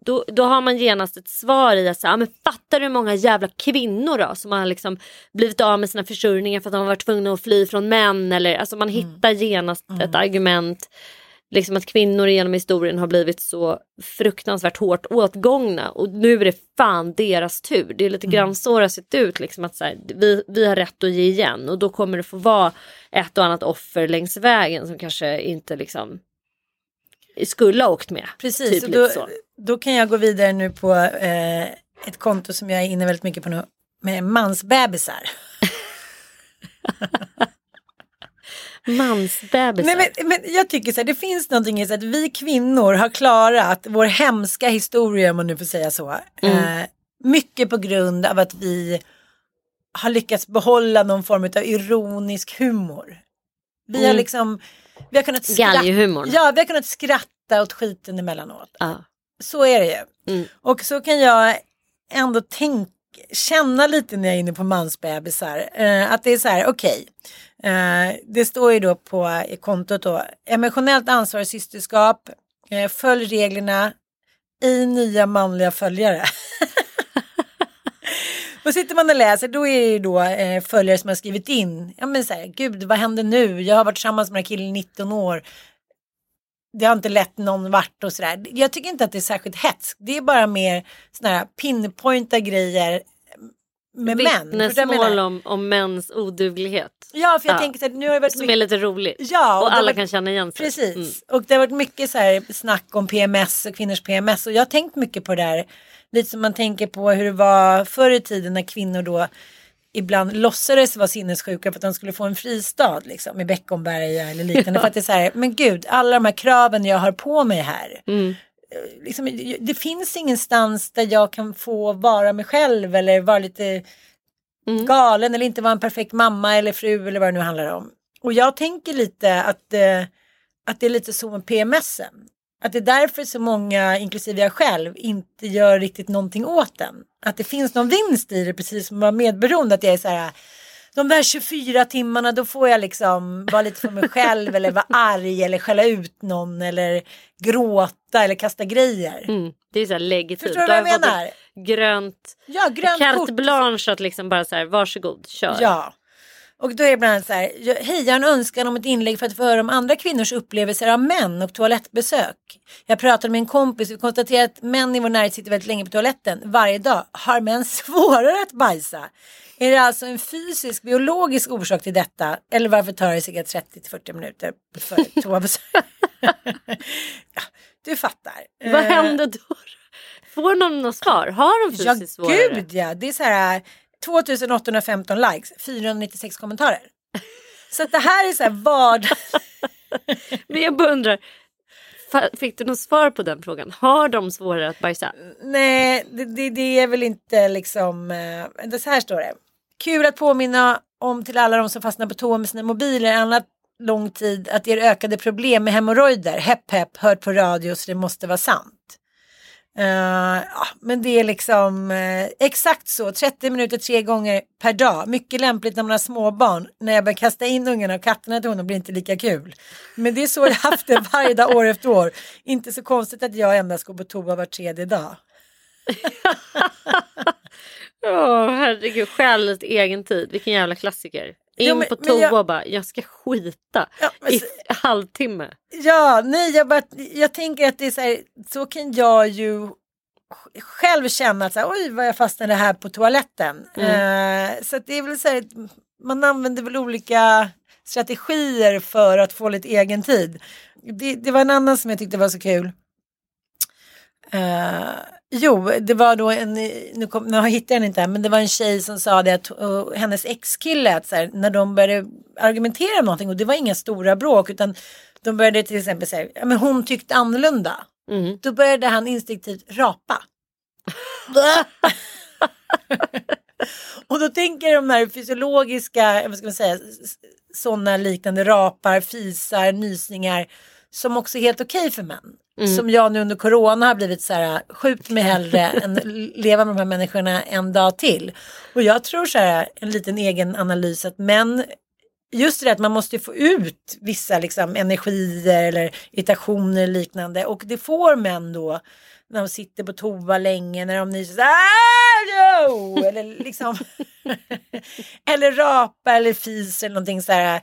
då, då har man genast ett svar i att säga, men fattar du hur många jävla kvinnor då som har liksom blivit av med sina försörjningar för att de har varit tvungna att fly från män eller alltså man mm. hittar genast mm. ett argument. Liksom att kvinnor genom historien har blivit så fruktansvärt hårt åtgångna och nu är det fan deras tur. Det är lite mm. grann så det har sett ut. Liksom att så här, vi, vi har rätt att ge igen och då kommer det få vara ett och annat offer längs vägen som kanske inte liksom skulle ha åkt med. Precis, typ då, så. då kan jag gå vidare nu på eh, ett konto som jag är inne väldigt mycket på nu med mansbebisar. Mansbebisar. Nej, men, men jag tycker så här, det finns någonting i så att vi kvinnor har klarat vår hemska historia om man nu får säga så. Mm. Eh, mycket på grund av att vi har lyckats behålla någon form av ironisk humor. Vi mm. har liksom vi har kunnat skratta, ja, vi har kunnat skratta åt skiten emellanåt. Ja. Så är det ju. Mm. Och så kan jag ändå tänka känna lite när jag är inne på mansbebisar. Eh, att det är så här, okej. Okay. Eh, det står ju då på i kontot då. Emotionellt ansvar i systerskap. Eh, följ reglerna. I nya manliga följare. Och sitter man och läser då är det ju då eh, följare som har skrivit in. Ja men så här, gud vad händer nu? Jag har varit tillsammans med den här killen i 19 år. Det har inte lett någon vart och sådär. Jag tycker inte att det är särskilt hets. Det är bara mer sådana här pinpointa grejer med män. Vittnesmål om, om mäns oduglighet. Ja, för jag ja. tänker så här, nu har det varit Som mycket... är lite rolig. Ja, och, och alla varit... kan känna igen sig. Precis. Mm. Och det har varit mycket så här snack om PMS och kvinnors PMS och jag har tänkt mycket på det där. Lite som man tänker på hur det var förr i tiden när kvinnor då ibland låtsades vara sinnessjuka för att de skulle få en fristad liksom i Beckomberga eller liknande. Ja. För att det är så här, men gud, alla de här kraven jag har på mig här. Mm. Eh, liksom, det finns ingenstans där jag kan få vara mig själv eller vara lite mm. galen eller inte vara en perfekt mamma eller fru eller vad det nu handlar om. Och jag tänker lite att, eh, att det är lite så med PMSen. Att det är därför så många, inklusive jag själv, inte gör riktigt någonting åt den. Att det finns någon vinst i det, precis som att vara medberoende. Att jag är så här, de där 24 timmarna då får jag liksom vara lite för mig själv eller vara arg eller skälla ut någon eller gråta eller kasta grejer. Mm, det är så här legitimt. Förstår du vad jag menar? Grönt, ja, grönt carte blanche att liksom bara så här varsågod kör. Ja. Och då är det bland annat så här, hej jag har en önskan om ett inlägg för att få höra om andra kvinnors upplevelser av män och toalettbesök. Jag pratade med en kompis och konstaterade att män i vår närhet sitter väldigt länge på toaletten varje dag. Har män svårare att bajsa? Är det alltså en fysisk, biologisk orsak till detta? Eller varför tar det cirka 30-40 minuter för toabesök? ja, du fattar. Vad eh, händer då? Får någon något svar? Har de fysiskt ja, svårare? Gud ja, det är så här 2815 likes, 496 kommentarer. Så det här är så här vardag. Men jag bara undrar, fick du något svar på den frågan? Har de svårare att bajsa? Nej, det, det, det är väl inte liksom, eh, det så här står det. Kul att påminna om till alla de som fastnar på toa med sina mobiler annat lång tid att er ökade problem med hemorrojder, hepp hepp, hört på radio så det måste vara sant. Uh, ja, men det är liksom uh, exakt så, 30 minuter tre gånger per dag. Mycket lämpligt när man har småbarn. När jag börjar kasta in ungarna och katterna till honom blir det inte lika kul. Men det är så jag haft det varje dag år efter år. Inte så konstigt att jag endast går på toa var tredje dag. Åh oh, herregud, stjäl lite egen tid. Vilken jävla klassiker. In ja, men, på toa och bara, jag ska skita ja, men, i halvtimme. Ja, nej, jag, bara, jag tänker att det är så här, så kan jag ju själv känna att så här, oj vad jag fastnade här på toaletten. Mm. Uh, så det är väl så här, man använder väl olika strategier för att få lite egen tid. Det, det var en annan som jag tyckte var så kul. Uh, Jo, det var då en, nu, kom, nu hittar jag den inte här, men det var en tjej som sa det att uh, hennes ex-kille, att så här, när de började argumentera om någonting och det var inga stora bråk utan de började till exempel säga, ja men hon tyckte annorlunda. Mm. Då började han instinktivt rapa. Och då tänker de här fysiologiska, vad ska man säga, sådana liknande rapar, fisar, nysningar som också är helt okej för män. Mm. Som jag nu under corona har blivit så här, skjut mig hellre än leva med de här människorna en dag till. Och jag tror så här, en liten egen analys att män Just det att man måste få ut vissa liksom, energier eller irritationer och liknande och det får män då när de sitter på toa länge när de nyser så här, "Ajo!" eller liksom eller rapa eller fis eller någonting så här.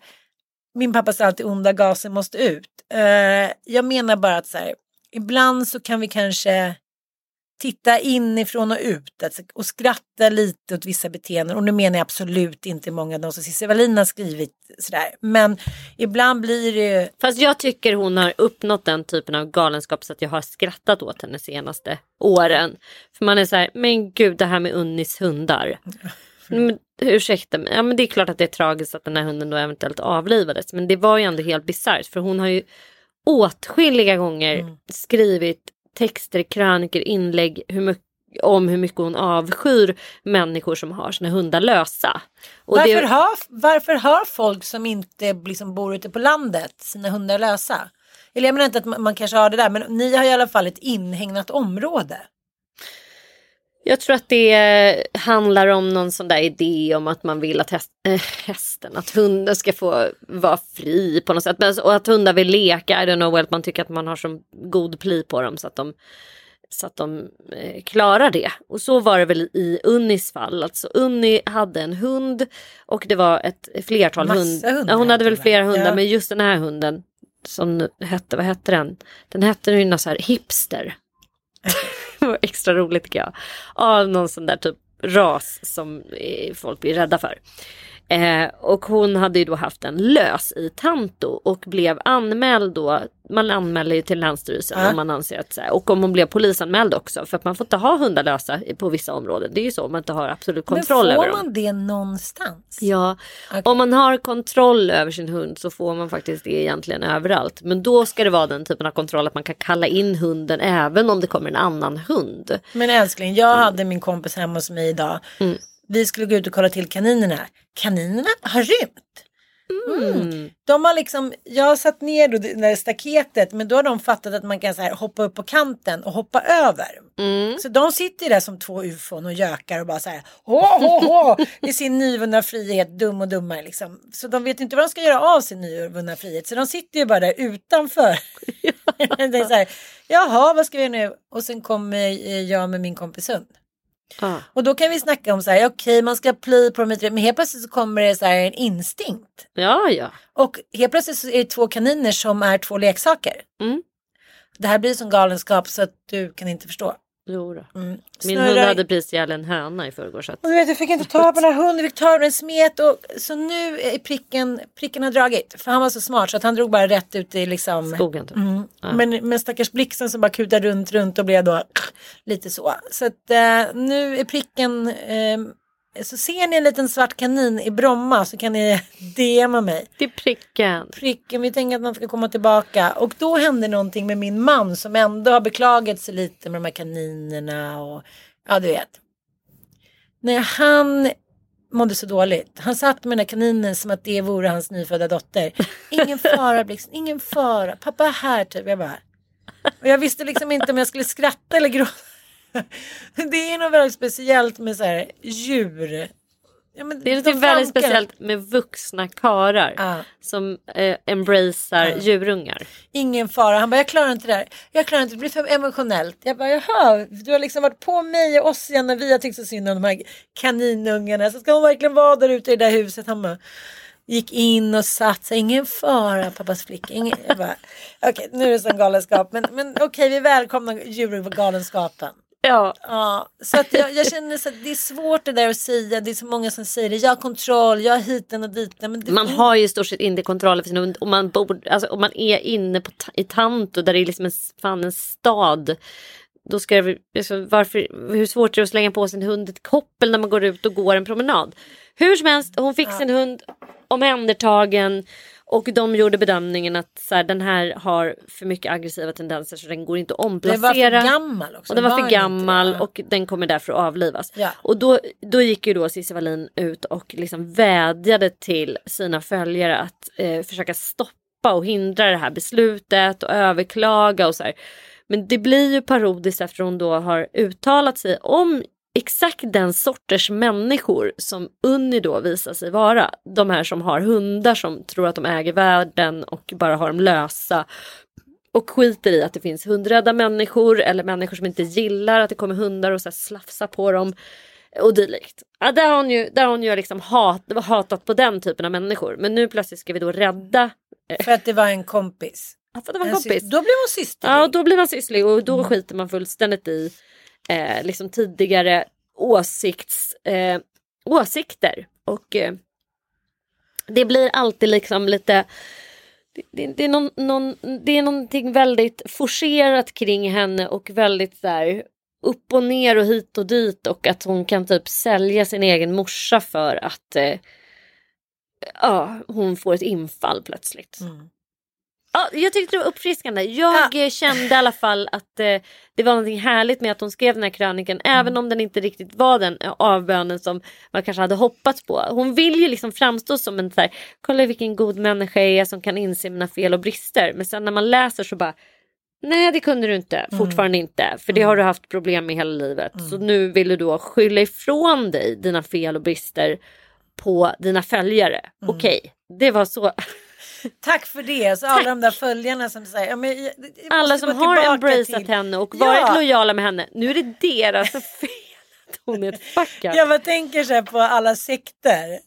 Min pappa sa alltid onda gasen måste ut. Eh, jag menar bara att så här, ibland så kan vi kanske titta inifrån och ut alltså, och skratta lite åt vissa beteenden. Och nu menar jag absolut inte många av de som Cissi Wallin har skrivit sådär. Men ibland blir det ju... Fast jag tycker hon har uppnått den typen av galenskap så att jag har skrattat åt henne senaste åren. För man är så här, men gud det här med Unnis hundar. Men, ursäkta mig, ja men det är klart att det är tragiskt att den här hunden då eventuellt avlivades. Men det var ju ändå helt bisarrt för hon har ju åtskilliga gånger skrivit texter, krönikor, inlägg hur mycket, om hur mycket hon avskyr människor som har sina hundar lösa. Och Varför, det, har, varför har folk som inte liksom bor ute på landet sina hundar lösa? Eller jag menar inte att man, man kanske har det där men ni har i alla fall ett inhägnat område. Jag tror att det handlar om någon sån där idé om att man vill att häst, äh, hästen, att hunden ska få vara fri på något sätt. Men, och att hundar vill leka, I don't know, att man tycker att man har så god pli på dem så att de, så att de eh, klarar det. Och så var det väl i Unnis fall. Alltså Unni hade en hund och det var ett flertal Massa hundar. hon hade väl flera hundar ja. men just den här hunden som hette, vad hette den? Den hette ju så här hipster. Det var extra roligt tycker jag. Av någon sån där typ ras som eh, folk blir rädda för. Eh, och hon hade ju då haft en lös i Tanto och blev anmäld då. Man anmäler ju till Länsstyrelsen Ja. om man anser att så här, och om hon blev polisanmäld också för att man får inte ha hundar lösa på vissa områden. Det är ju så om man inte har absolut kontroll men får över dem. man det någonstans? Ja, Okej. om man har kontroll över sin hund så får man faktiskt det egentligen överallt. Men då ska det vara den typen av kontroll att man kan kalla in hunden även om det kommer en annan hund. Men älskling, jag hade min kompis hemma hos mig idag. Mm. Vi skulle gå ut och kolla till kaninerna. Kaninerna har rymt. Mm. De har liksom, jag har satt ner då det där staketet men då har de fattat att man kan så här hoppa upp på kanten och hoppa över. Mm. Så de sitter där som två ufon och gökar och bara så här hå hå hå i sin nyvunna frihet, dum och dummare liksom. Så de vet inte vad de ska göra av sin nyvunna frihet så de sitter ju bara där utanför. det är så här, Jaha, vad ska vi göra nu? Och sen kommer eh, jag med min kompis hund. Ah. Och då kan vi snacka om så här, okej man ska pli på dem, men helt plötsligt så kommer det så här en instinkt. Ja, ja. Och helt plötsligt så är det två kaniner som är två leksaker. Mm. Det här blir som galenskap så att du kan inte förstå. Jo då. Mm. Min hund hade precis ihjäl en höna i förrgår. Så att... Och du vet, jag fick inte ta på den här hunden, jag fick ta den smet och så nu är pricken, pricken har dragit. För han var så smart så att han drog bara rätt ut i liksom Skogen typ. Mm. Ja. Men, men stackars blixten som bara kutade runt, runt och blev då lite så. Så att eh, nu är pricken, eh, så ser ni en liten svart kanin i Bromma så kan ni DMa mig. Det är pricken. Pricken, vi tänker att man ska komma tillbaka. Och då hände någonting med min man som ändå har beklagat sig lite med de här kaninerna och ja du vet. När han mådde så dåligt. Han satt med den här kaninen som att det vore hans nyfödda dotter. Ingen fara Blixten, ingen fara. Pappa är här typ. Jag bara. Och jag visste liksom inte om jag skulle skratta eller gråta. Det är något väldigt speciellt med så här djur. Ja, Det är de lite väldigt speciellt med vuxna karar Ja. som eh, embracear Ja. djurungar. Ingen fara. Han bara, jag klarar inte det här. Jag klarar inte det. Blir för emotionellt. Jag bara, jaha, du har liksom varit på mig och oss igen när vi har tyckt så synd om de här kaninungarna. Så ska hon verkligen vara där ute i det där huset. Han bara, gick in och satt sig. Ingen fara, pappas flicka. Ingen... Okej, nu är det sån galenskap. Men, men okej, vi välkomnar djurgalenskapen. Ja, Ja, så att jag, jag känner så att det är svårt det där att säga. Det är så många som säger det. Jag har kontroll, jag har hiten och diten. Men det man har ju i stort sett inte kontroll över sin hund och man bor, alltså om man är inne på, i Tanto där det är liksom en, fan en stad. Då ska det, alltså, varför, hur svårt är det att slänga på sin hund ett koppel när man går ut och går en promenad? Hur som helst, hon fick sin hund omhändertagen Och de gjorde bedömningen att så här, den här har för mycket aggressiva tendenser så den går inte att Det omplacera. var för gammal också. Och den var för inte gammal det? och den kommer därför att avlivas. Ja. Och då, då gick ju då Cissi Wallin ut och liksom vädjade till sina följare att eh, försöka stoppa och hindra det här beslutet och överklaga och så här. Men det blir ju parodiskt efter hon då har uttalat sig om exakt den sorters människor som Unni då visar sig vara. De här som har hundar som tror att de äger världen och bara har dem lösa och skiter i att det finns hundrädda människor eller människor som inte gillar att det kommer hundar och så här slafsar på dem och dylikt. Ja, där har hon ju, där har hon ju liksom hat, hatat på den typen av människor. Men nu plötsligt ska vi då rädda, För att det var en kompis. ja, för att det var en En kompis. Då blev hon syster. Ja, då blir man sysslig och då skiter man fullständigt i eh, liksom tidigare åsikts, eh, åsikter. Och eh, det blir alltid liksom lite det, det, det, är någon, någon, det är någonting väldigt forcerat kring henne och väldigt där upp och ner och hit och dit och att hon kan typ sälja sin egen morsa för att eh, ja, hon får ett infall plötsligt. Mm. Ja, jag tyckte det var uppfriskande. Jag eh, kände i alla fall att eh, det var någonting härligt med att hon skrev den här krönikan. Även om den inte riktigt var den eh, avbönen som man kanske hade hoppats på. Hon vill ju liksom framstå som en så här, kolla vilken god människa jag är som kan inse mina fel och brister. Men sen när man läser så bara, nej det kunde du inte, fortfarande inte. För det har du haft problem med hela livet. Så nu vill du då skylla ifrån dig dina fel och brister på dina följare. Okej, det var så. Tack för det. Så alla de där följarna som säger. Ja, men, jag- jag Alla som har embraceat till- henne och Ja. varit lojala med henne. Nu är det deras fel att hon är ett fuck up. Jag bara tänker så här på alla sekter.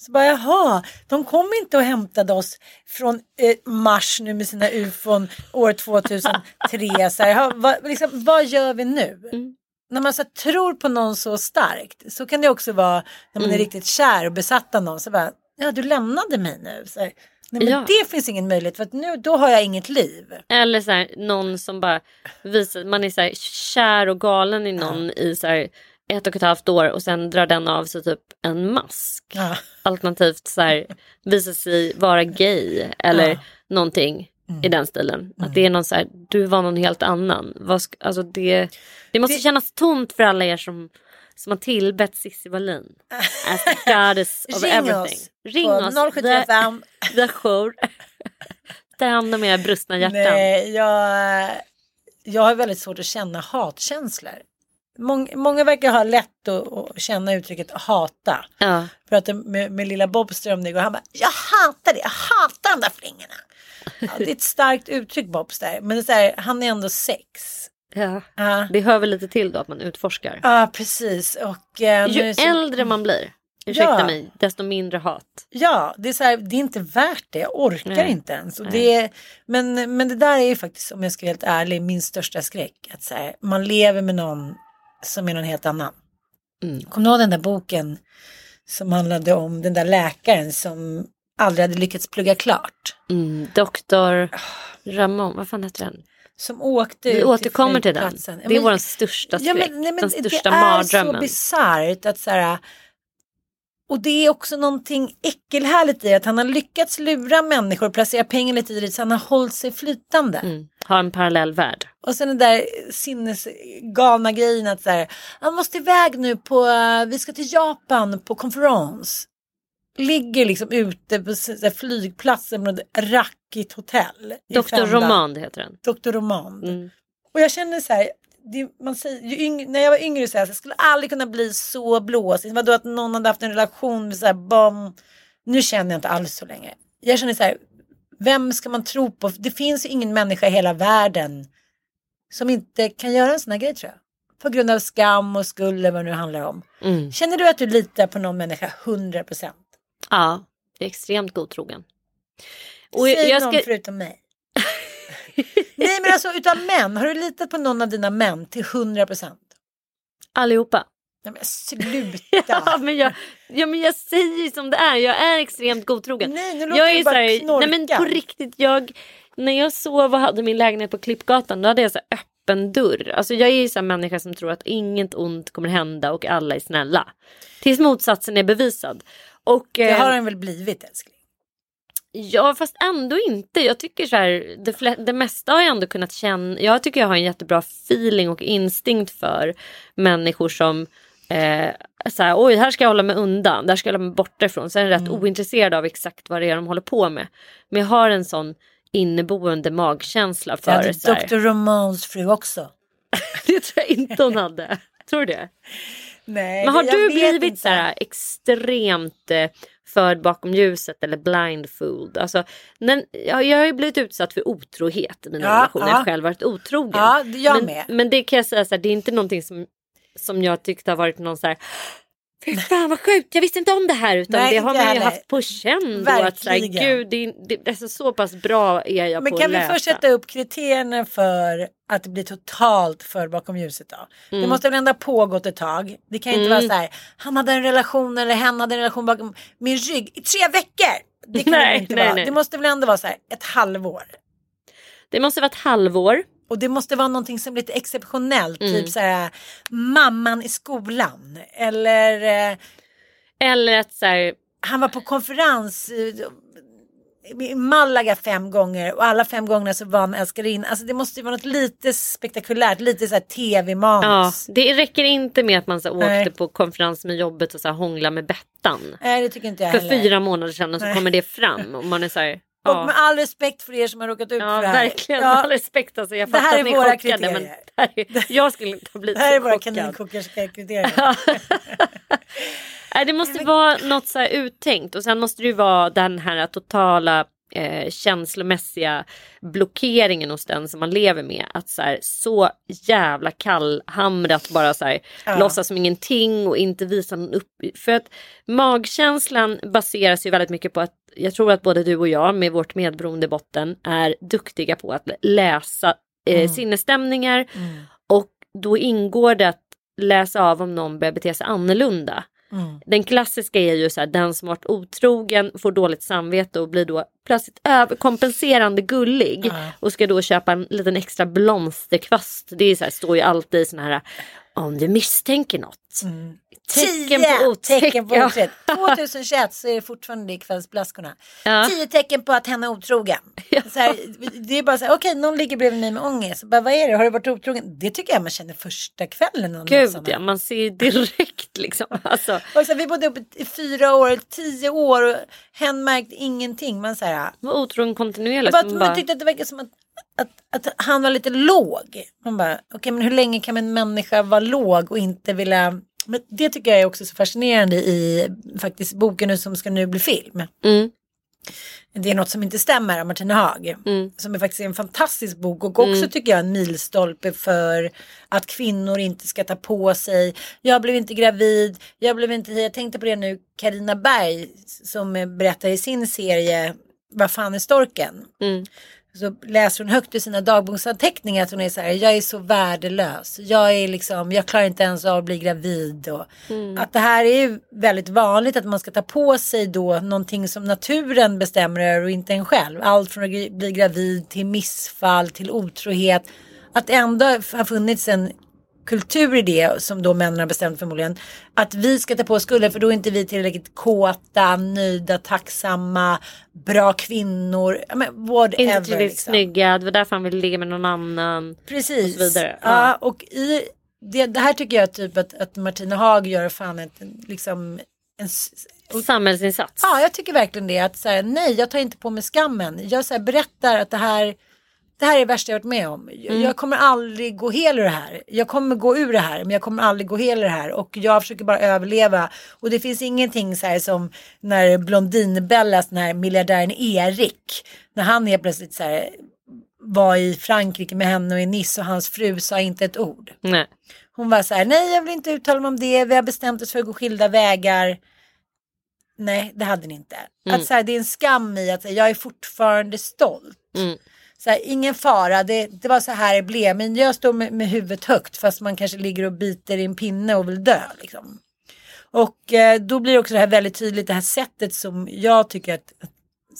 Så bara jaha, de kom inte och hämtade oss från eh, Mars nu med sina ufon år 2003. Så här, jaha, vad, liksom, vad gör vi nu? Mm. När man så här, tror på någon så starkt så kan det också vara när man är Mm. riktigt kär och besatt av någon. Så bara, ja du lämnade mig nu. Så här, Nej, men Ja. det finns ingen möjlighet för att nu då har jag inget liv. Eller så här, någon som bara visar, man är så här, kär och galen i någon i så här, ett och ett halvt år och sen drar den av sig typ en mask. Ja. Alternativt så här, visar sig vara gay eller Ja. någonting i den stilen. Att det är någon så här, du var någon helt annan. Vad alltså det, det måste Det- kännas tomt för alla er som, som har tillbett Cissi Wallin. As the goddess of Ring everything. oss Ring på oss. 075. The, the jour. Ta hand om era brustna hjärtan. Nej, jag, jag har väldigt svårt att känna hatkänslor. Mång, många verkar ha lätt att, att känna uttrycket hata. Ja. Pratade med, med lilla Bobström igår. Han bara, jag hatar det, jag hatar de där flingorna. Ja, det är ett starkt uttryck Bobs där. Men det är här, han är ändå sex. Ja. Ja, Det hör väl lite till då att man utforskar. ja precis. Och, eh, Ju så- äldre man blir, ursäkta Ja. mig, desto mindre hat. Ja, det är, så här, det är inte värt det. Jag orkar Nej. inte ens. Och det är, men, men det där är ju faktiskt, om jag ska vara helt ärlig, min största skräck. Att så här, man lever med någon som är någon helt annan. Mm. Kommer du ihåg den där boken som handlade om den där läkaren som aldrig hade lyckats plugga klart? Mm, Doktor Ramon, vad fan heter den? Som åkte Vi ut återkommer till den. flygplatsen. Ja, Det är men- vår största Ja, skräck. men, nej, men den det största är mardrömmen. så bisarrt att så här, och det är också någonting äckelhärligt i att han har lyckats lura människor och placera pengar lite i det så han har hållit sig flytande. Mm. Ha en parallell värld. Och sen den där sinnesgalna grejen att så här, han måste iväg nu på, eh, vi ska till Japan på konferens. Ligger liksom ute på flygplatsen på ett rackigt hotell. Doktor fem dagar. Roman det heter den. Doktor Roman. Mm. Och jag känner så här, det, man säger, yngre, när jag var yngre så här, så jag skulle aldrig kunna bli så blåsig. Vadå att någon hade haft en relation med så här, bam. Nu känner jag inte alls så länge. Jag känner så här, vem ska man tro på? Det finns ju ingen människa i hela världen som inte kan göra en sån här grej tror jag. På grund av skam och skuld eller vad det nu handlar om. Mm. Känner du att du litar på någon människa 100 procent? Ja, extremt godtrogen. Och Säg jag någon ska... förutom mig. Nej men alltså utav män, har du litat på någon av dina män till 100 procent? Allihopa. Nej men sluta. Ja men, jag, ja men jag säger som det är, jag är extremt godtrogen. Nej, nu låter jag du är bara så här, knorka. nej men på riktigt, jag, när jag sov och hade min lägenhet på Klippgatan då hade jag så här öppen dörr. Alltså jag är ju så här människa som tror att inget ont kommer hända och alla är snälla. Tills motsatsen är bevisad. Och, Det eh, har den väl blivit älskling? Ja fast ändå inte. Jag tycker så här, det, det mesta har jag ändå kunnat känna. Jag tycker jag har en jättebra feeling och instinkt för människor som eh, så här, oj här ska jag hålla mig undan, där ska jag hålla mig borta ifrån. Sen är jag rätt ointresserad av exakt vad det är de håller på med. Men jag har en sån inneboende magkänsla för hade så här, Dr. Romans fru också. Det tror jag inte hon hade. Tror du det? Nej, Men har jag du blivit inte. så här extremt eh, förd bakom ljuset eller blindfold? Alltså, när, jag, jag har ju blivit utsatt för otrohet i mina Ja, relationer. Jag ja. har själv varit otrogen. Ja, jag men, med. men det kan jag säga så här, det är inte någonting som, som jag tyckte har varit någon så här Fy fan vad sjukt, jag visste inte om det här utan Nej, det har man ju haft på känn. då, Att så här, Verkligen. Gud, det, det, det är så, pass bra är jag Men på kan att vi läsa. först sätta upp kriterierna för att det blir totalt för bakom ljuset då? Mm. Det måste väl ändå ha pågått ett tag. Det kan ju inte vara så här, han hade en relation eller hen hade en relation bakom min rygg i tre veckor. Det kan det Nej, väl inte nej, vara. nej. Det måste väl ändå vara så här ett halvår. Det måste vara ett halvår. Och det måste vara någonting som är lite exceptionellt. Mm. Typ så här mamman i skolan. Eller eh, Eller att så här, han var på konferens i Malaga fem gånger och alla fem gångerna så var han älskarin. Alltså det måste ju vara något lite spektakulärt, lite så här Ja, tv-manus. det räcker inte med att man så här, Nej. åkte på konferens med jobbet och så här, hångla med Bettan. Nej det tycker inte jag För heller. fyra månader sedan och så Nej. kommer det fram och man är så här. Och Ja, med all respekt för er som har råkat ut ja för det här. verkligen. Ja, All respekt alltså. Jag Det här är våra chockade men kriterier. det här är, jag skulle inte ha blivit det här är våra chockad. kaninkokerska kriterier. Nej, det måste vara något så här uttänkt och sen måste det ju vara den här totala eh, känslomässiga blockeringen hos den som man lever med. Att så, här, så jävla kallhamrat bara så här, Ja. låtsas som ingenting och inte visa någon upp. För att magkänslan baseras ju väldigt mycket på att jag tror att både du och jag med vårt medberoende i botten är duktiga på att läsa eh, sinnesstämningar och då ingår det att läsa av om någon börjar bete sig annorlunda. Mm. Den klassiska är ju så här, den som varit otrogen får dåligt samvete och blir då plötsligt överkompenserande gullig Ja. och ska då köpa en liten extra blomsterkvast. Det är så här, står ju alltid i såna här om du misstänker något. Tecken på Tio otäck. tecken på Ja. otrohet. 2021 så är det fortfarande i kvällsblaskorna. Ja. Tio tecken på att hen är otrogen. Så här, det är bara så här, okej någon ligger bredvid mig med ångest. Bara, vad är det, har du varit otrogen? Det tycker jag man känner första kvällen. Gud ja, man ser direkt liksom. Alltså, Och så här, vi bodde uppe i fyra år, tio år och hen märkte ingenting. Man så här, var otrogen kontinuerligt. bara, man bara, tyckte att det verkade som att, att, att han var lite låg. Man bara, okej men hur länge kan en människa vara låg och inte vilja men det tycker jag är också så fascinerande i faktiskt boken nu som ska nu bli film. Mm. Det är något som inte stämmer av Martina Haag. Mm. Som är faktiskt en fantastisk bok och också tycker jag en milstolpe för att kvinnor inte ska ta på sig. Jag blev inte gravid, jag blev inte, jag tänkte på det nu, Karina Berg som berättar i sin serie Vad fan är storken? Mm. Så läser hon högt ur sina dagboksanteckningar att hon är så här, jag är så värdelös. Jag är liksom, jag klarar inte ens av att bli gravid. Och Att det här är ju väldigt vanligt att man ska ta på sig då någonting som naturen bestämmer över och inte en själv. Allt från att bli gravid till missfall till otrohet. Att det ändå har funnits en kultur i det som då männen har bestämt förmodligen. Att vi ska ta på oss skulden för då är inte vi tillräckligt kåta, nöjda, tacksamma, bra kvinnor. Whatever, inte tillräckligt liksom. snygga, det var därför han ville ligga med någon annan. Precis. och så vidare. Ja. Ja. och i det, det här tycker jag typ att, att Martina Haag gör fan ett, liksom en, och, Samhällsinsats. Ja, jag tycker verkligen det. Att så här, nej, jag tar inte på mig skammen. Jag så här, berättar att det här, det här är det värsta jag varit med om. Jag, Mm. jag kommer aldrig gå hel ur det här. Jag kommer gå ur det här, men jag kommer aldrig gå hel ur det här. Och jag försöker bara överleva. Och det finns ingenting så här som när Blondinbellas, den här miljardären Erik, när han helt plötsligt så här var i Frankrike med henne och i Nice och hans fru sa inte ett ord. Nej. Hon var så här, nej jag vill inte uttala mig om det, vi har bestämt oss för att gå skilda vägar. Nej, det hade ni inte. Att så här, det är en skam i att här, jag är fortfarande stolt. Mm. Så här, ingen fara, det, det var så här det blev. Men jag står med, med huvudet högt fast man kanske ligger och biter i en pinne och vill dö. Liksom. Och eh, då blir också det här väldigt tydligt, det här sättet som jag tycker att, att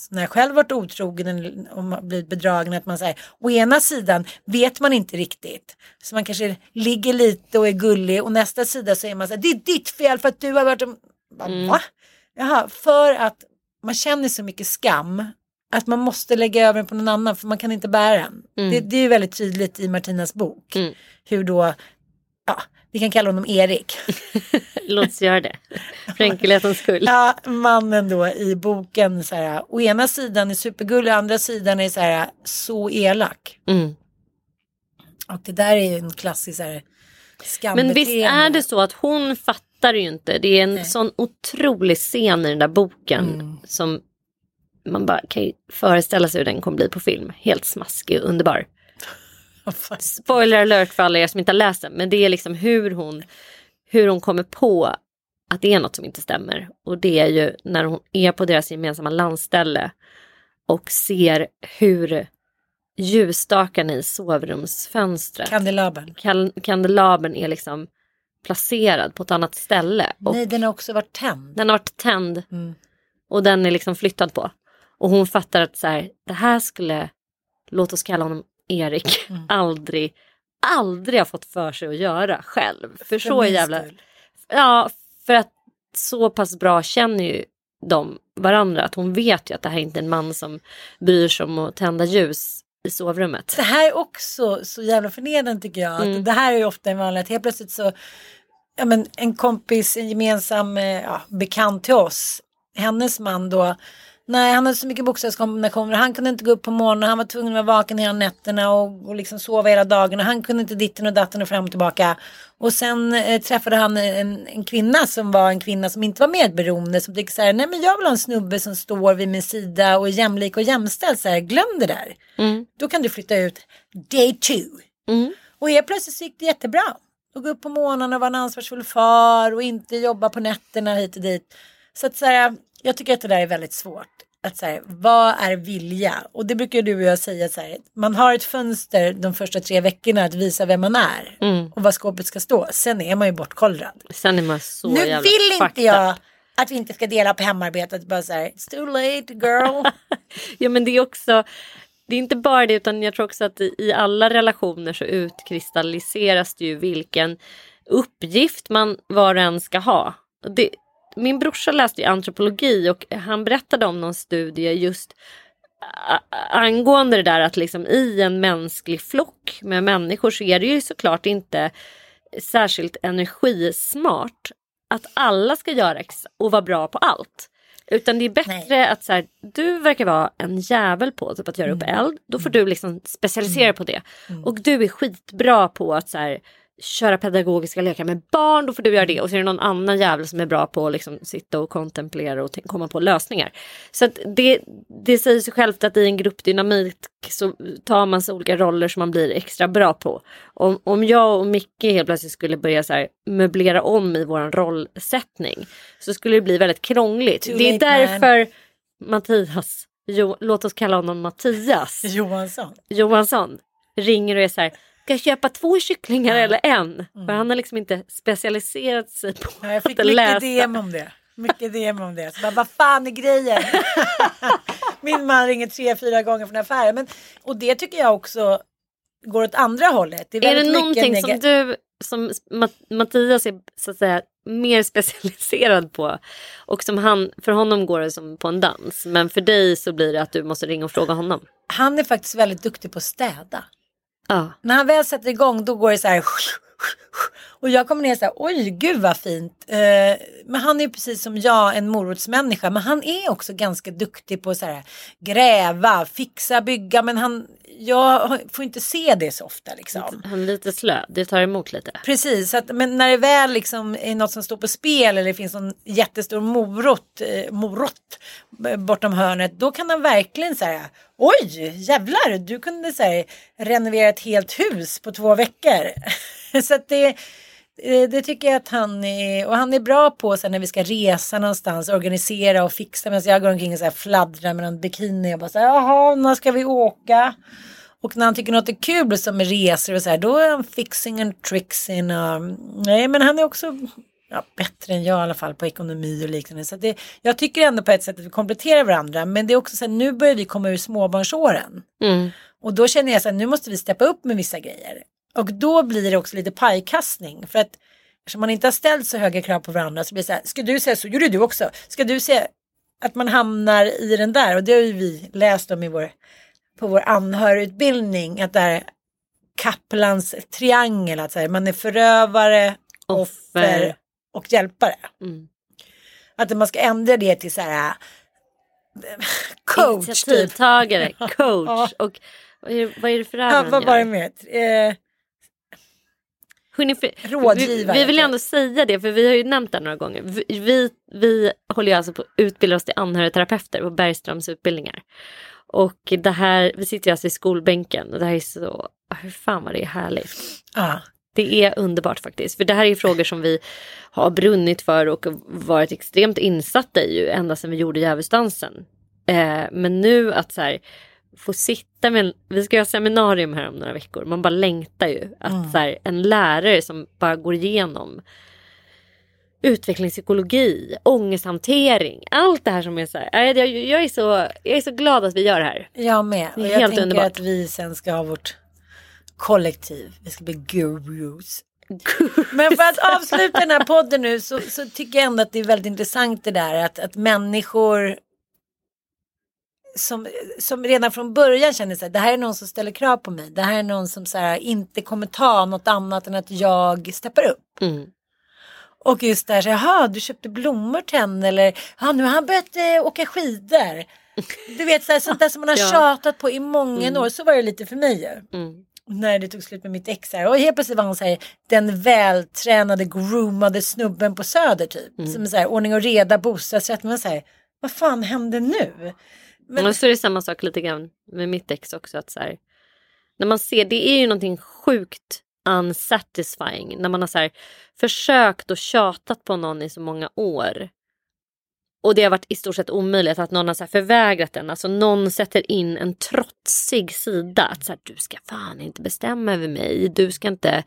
när jag själv varit otrogen man blivit bedragen att man säger å ena sidan vet man inte riktigt så man kanske ligger lite och är gullig och nästa sida så är man så här det är ditt fel för att du har varit en... Bara, Va? Jaha, för att man känner så mycket skam att man måste lägga över den på någon annan för man kan inte bära den. Mm. Det, det är ju väldigt tydligt i Martinas bok. Mm. Hur då, ja, vi kan kalla honom Erik. Låt oss göra det. För enkelhetens skull. Ja, mannen då i boken så här, å ena sidan är supergullig, å andra sidan är så här, så elak. Mm. Och det där är ju en klassisk så här, Men visst är det så att hon fattar ju inte. Det är en sån otrolig scen i den där boken. Mm. Som man bara kan ju föreställa sig hur den kommer bli på film. Helt smaskig och underbar. Spoiler alert för alla er som inte har läst den. Men det är liksom hur hon, hur hon kommer på att det är något som inte stämmer. Och det är ju när hon är på deras gemensamma landställe och ser hur ljusstakarna i sovrumsfönstret, Kandelabern. kan, kandelabern är liksom placerad på ett annat ställe. Och Nej, den har också varit tänd. den har varit tänd Mm. och den är liksom flyttad på. Och hon fattar att så här, det här skulle, låt oss kalla honom Erik, Mm. aldrig, aldrig ha fått för sig att göra själv. För, så min jävla, skull. ja, för att så pass bra känner ju de varandra att hon vet ju att det här inte är en man som bryr sig om att tända ljus i sovrummet. Det här är också så jävla förnedrande tycker jag. Mm. Att det här är ju ofta en vanlig, att helt plötsligt så, ja men en kompis, en gemensam eh, ja, bekant till oss, hennes man då, nej han hade så mycket bokstavskombinationer, han kunde inte gå upp på morgonen, han var tvungen att vara vaken hela nätterna och, och liksom sova hela dagarna, han kunde inte ditten och datten och fram och tillbaka. Och sen eh, träffade han en, en kvinna som var en kvinna som inte var medberoende, som tyckte så här, nej men jag vill ha en snubbe som står vid min sida och är jämlik och jämställd, så här, glöm det där. Mm. Då kan du flytta ut day two. Mm. Och helt plötsligt så gick det jättebra. Och gå upp på morgonen och vara en ansvarsfull far och inte jobba på nätterna hit och dit. Så att så här, jag tycker att det där är väldigt svårt. Att så här, vad är vilja? Och det brukar du och jag säga så här, man har ett fönster de första tre veckorna att visa vem man är Mm. och var skåpet ska stå. Sen är man ju bortkollrad. Sen är man så nu jävla vill inte jag att vi inte ska dela på hemarbetet. Bara så här, it's too late girl. Ja men det är också, det är inte bara det utan jag tror också att i, i alla relationer så utkristalliseras det ju vilken uppgift man var och en ska ha. Det, min brorsa läste ju antropologi och han berättade om någon studie just angående det där att liksom i en mänsklig flock med människor så är det ju såklart inte särskilt energismart att alla ska göra och vara bra på allt. Utan det är bättre att så här, du verkar vara en jävel på typ, att göra upp eld. Då får du liksom specialisera dig på det. Och du är skitbra på att så här, köra pedagogiska lekar med barn. Då får du göra det. Och så är det någon annan jävel som är bra på att liksom, sitta och kontemplera och komma på lösningar. Så det, det säger sig självt att i en gruppdynamik så tar man sig olika roller som man blir extra bra på. Om, om jag och Micke helt plötsligt skulle börja så här, möblera om i vår rollsättning så skulle det bli väldigt krångligt. Too det är late, man. därför Mattias, jo, låt oss kalla honom Mattias Johansson. Johansson ringer och är så här, ska jag köpa två kycklingar eller en? För han har liksom inte specialiserat sig på Ja, jag fick att mycket läsa. DM om det. Mycket DM om det. Så bara, vad fan är grejen? Min man ringer tre, fyra gånger från affären. Men, och det tycker jag också går åt andra hållet. Är väldigt det någonting som du som Mat- Mattias är så att säga mer specialiserad på och som han, för honom går det som på en dans men för dig så blir det att du måste ringa och fråga honom. Han är faktiskt väldigt duktig på att städa. Ja. När han väl sätter igång då går det så här. Och jag kommer ner så här, oj gud vad fint. Eh, men han är precis som jag en morotsmänniska. Men han är också ganska duktig på så här gräva, fixa, bygga. Men han, jag får inte se det så ofta liksom. Han är lite slö, det tar emot lite. Precis, så att, men när det väl liksom är något som står på spel eller det finns någon jättestor morot, eh, morot eh, bortom hörnet, då kan han verkligen säga oj jävlar, du kunde säga renovera ett helt hus på två veckor. så att det, det tycker jag att han är, och han är bra på sen när vi ska resa någonstans, organisera och fixa medan jag går omkring och så här fladdrar med någon bikini och bara så här, jaha, när ska vi åka? Och när han tycker något är kul som med resor och så här, då är han fixing and trixing. Och, nej, men han är också ja, bättre än jag i alla fall på ekonomi och liknande. Så det, jag tycker ändå på ett sätt att vi kompletterar varandra. Men det är också så här, nu börjar vi komma ur småbarnsåren. Mm. Och då känner jag så här, nu måste vi steppa upp med vissa grejer. Och då blir det också lite pajkastning. För att eftersom man inte har ställt så höga krav på varandra så blir det så här, ska du säga så, gjorde du också. Ska du säga, att man hamnar i den där och det har ju vi läst om i vår, på vår anhörigutbildning att det är Kaplans triangel, att så här, man är förövare, offer, Offer. och hjälpare. Mm. Att man ska ändra det till så här äh, coach typ. Initiativtagare, Ja. coach och vad är, vad är det för Ja, han vad var det mer? Eh, Hörrni, Rådgivare, Vi, vi vill jag. ändå säga det för vi har ju nämnt det några gånger. Vi, vi, vi håller ju alltså på att utbilda oss till anhörigterapeuter på Bergströms utbildningar. Och det här, vi sitter ju alltså i skolbänken och det här är så, hur fan vad det är härligt. ja. Det är underbart faktiskt. För det här är ju frågor som vi har brunnit för och varit extremt insatta i ju ända sedan vi gjorde Djävulsdansen. Eh, men nu att så här, få sitta med, en- vi ska ha seminarium här om några veckor, man bara längtar ju. Att så här, en lärare som bara går igenom utvecklingspsykologi, ångesthantering, allt det här som är så här, jag, jag, jag, är så, jag är så glad att vi gör det här. Jag med. Och jag helt tänker underbart. att vi sen ska ha vårt kollektiv. Vi ska bli gurus. Men för att avsluta den här podden nu så, så tycker jag ändå att det är väldigt intressant det där att, att människor som, som redan från början känner sig det här är någon som ställer krav på mig. Det här är någon som så här, inte kommer ta något annat än att jag steppar upp. Mm. Och just där, så, jaha du köpte blommor till henne eller ja, nu har han börjat eh, åka skidor. Du vet så här, sånt där som man har Ja. tjatat på i många år. Så var det lite för mig ju. Mm. När det tog slut med mitt ex här. Och helt plötsligt var han så här, den vältränade, groomade snubben på Söder typ. Mm. Som så här, ordning och reda, bostadsrätt. Men så här, vad fan hände nu? Men, Och så är det samma sak lite grann med mitt ex också. Att så här, när man ser, det är ju någonting sjukt unsatisfying. När man har så här, försökt och tjatat på någon i så många år. Och det har varit i stort sett omöjligt att någon har så här förvägrat en. Alltså någon sätter in en trotsig sida. Att så här, du ska fan inte bestämma över mig. Du ska inte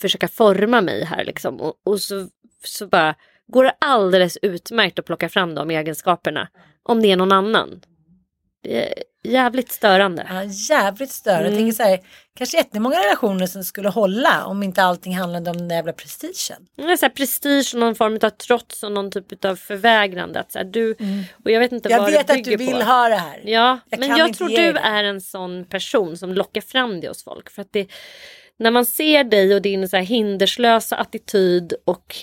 försöka forma mig här liksom. Och, och så, så bara går det alldeles utmärkt att plocka fram de egenskaperna. Om det är någon annan. Det är jävligt störande. ja, jävligt störande. Mm. Jag tänker så här, kanske jättemånga relationer som skulle hålla om inte allting handlade om den där jävla prestigen. Det är så här prestige och någon form av trots och någon typ av förvägrande. Att så här, du, och jag vet inte Jag vad vet det att du vill på. ha det här. Ja, Jag men jag tror du det. är en sån person som lockar fram det hos folk. För att det, när man ser dig och din så här hinderslösa attityd och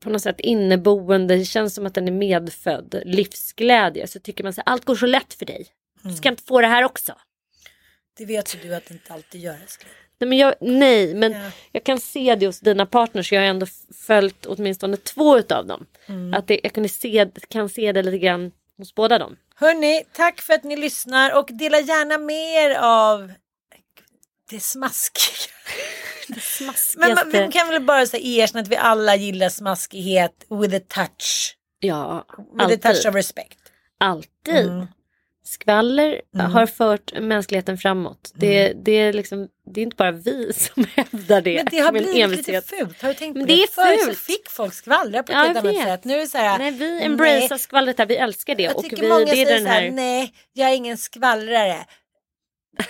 på något sätt inneboende, det känns som att den är medfödd livsglädje. Så tycker man så här, allt går så lätt för dig. Du Mm. ska inte få det här också. Det vet ju du att det inte alltid gör älskling. Nej, men jag, nej, men Ja. jag kan se det hos dina partners. Jag har ändå följt åtminstone två utav dem. Mm. Att det, jag kunde se, kan se det lite grann hos båda dem. Hörni, tack för att ni lyssnar och dela gärna med er av det smaskiga. Men man, vi kan väl bara säga erkänna att vi alla gillar smaskighet with a touch. Ja, With a touch alltid. of respect. alltid. Mm. Skvaller har fört mänskligheten framåt. Det, det, är liksom, det är inte bara vi som hävdar det. Men det har blivit envishet. lite fult. Har du tänkt Men på det? det är Förr så fick folk skvallra på ett Ja, helt annat sätt. Nu är så här. Nej, vi embracear skvallret här. Vi älskar det. Jag och tycker vi, många det är säger den så här, här... nej, jag är ingen skvallrare.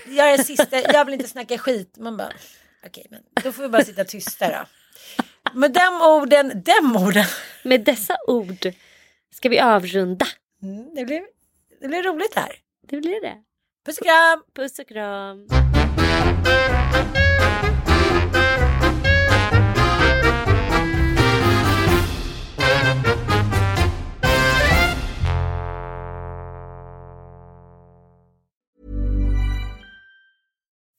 Jag är sista, jag vill inte snacka skit. Man bara, okej, men då får vi bara sitta tysta då. Med de orden, de orden. Med dessa ord ska vi avrunda. Mm, det, blir, det blir roligt här. Det blir det. Puss och kram! Puss och kram.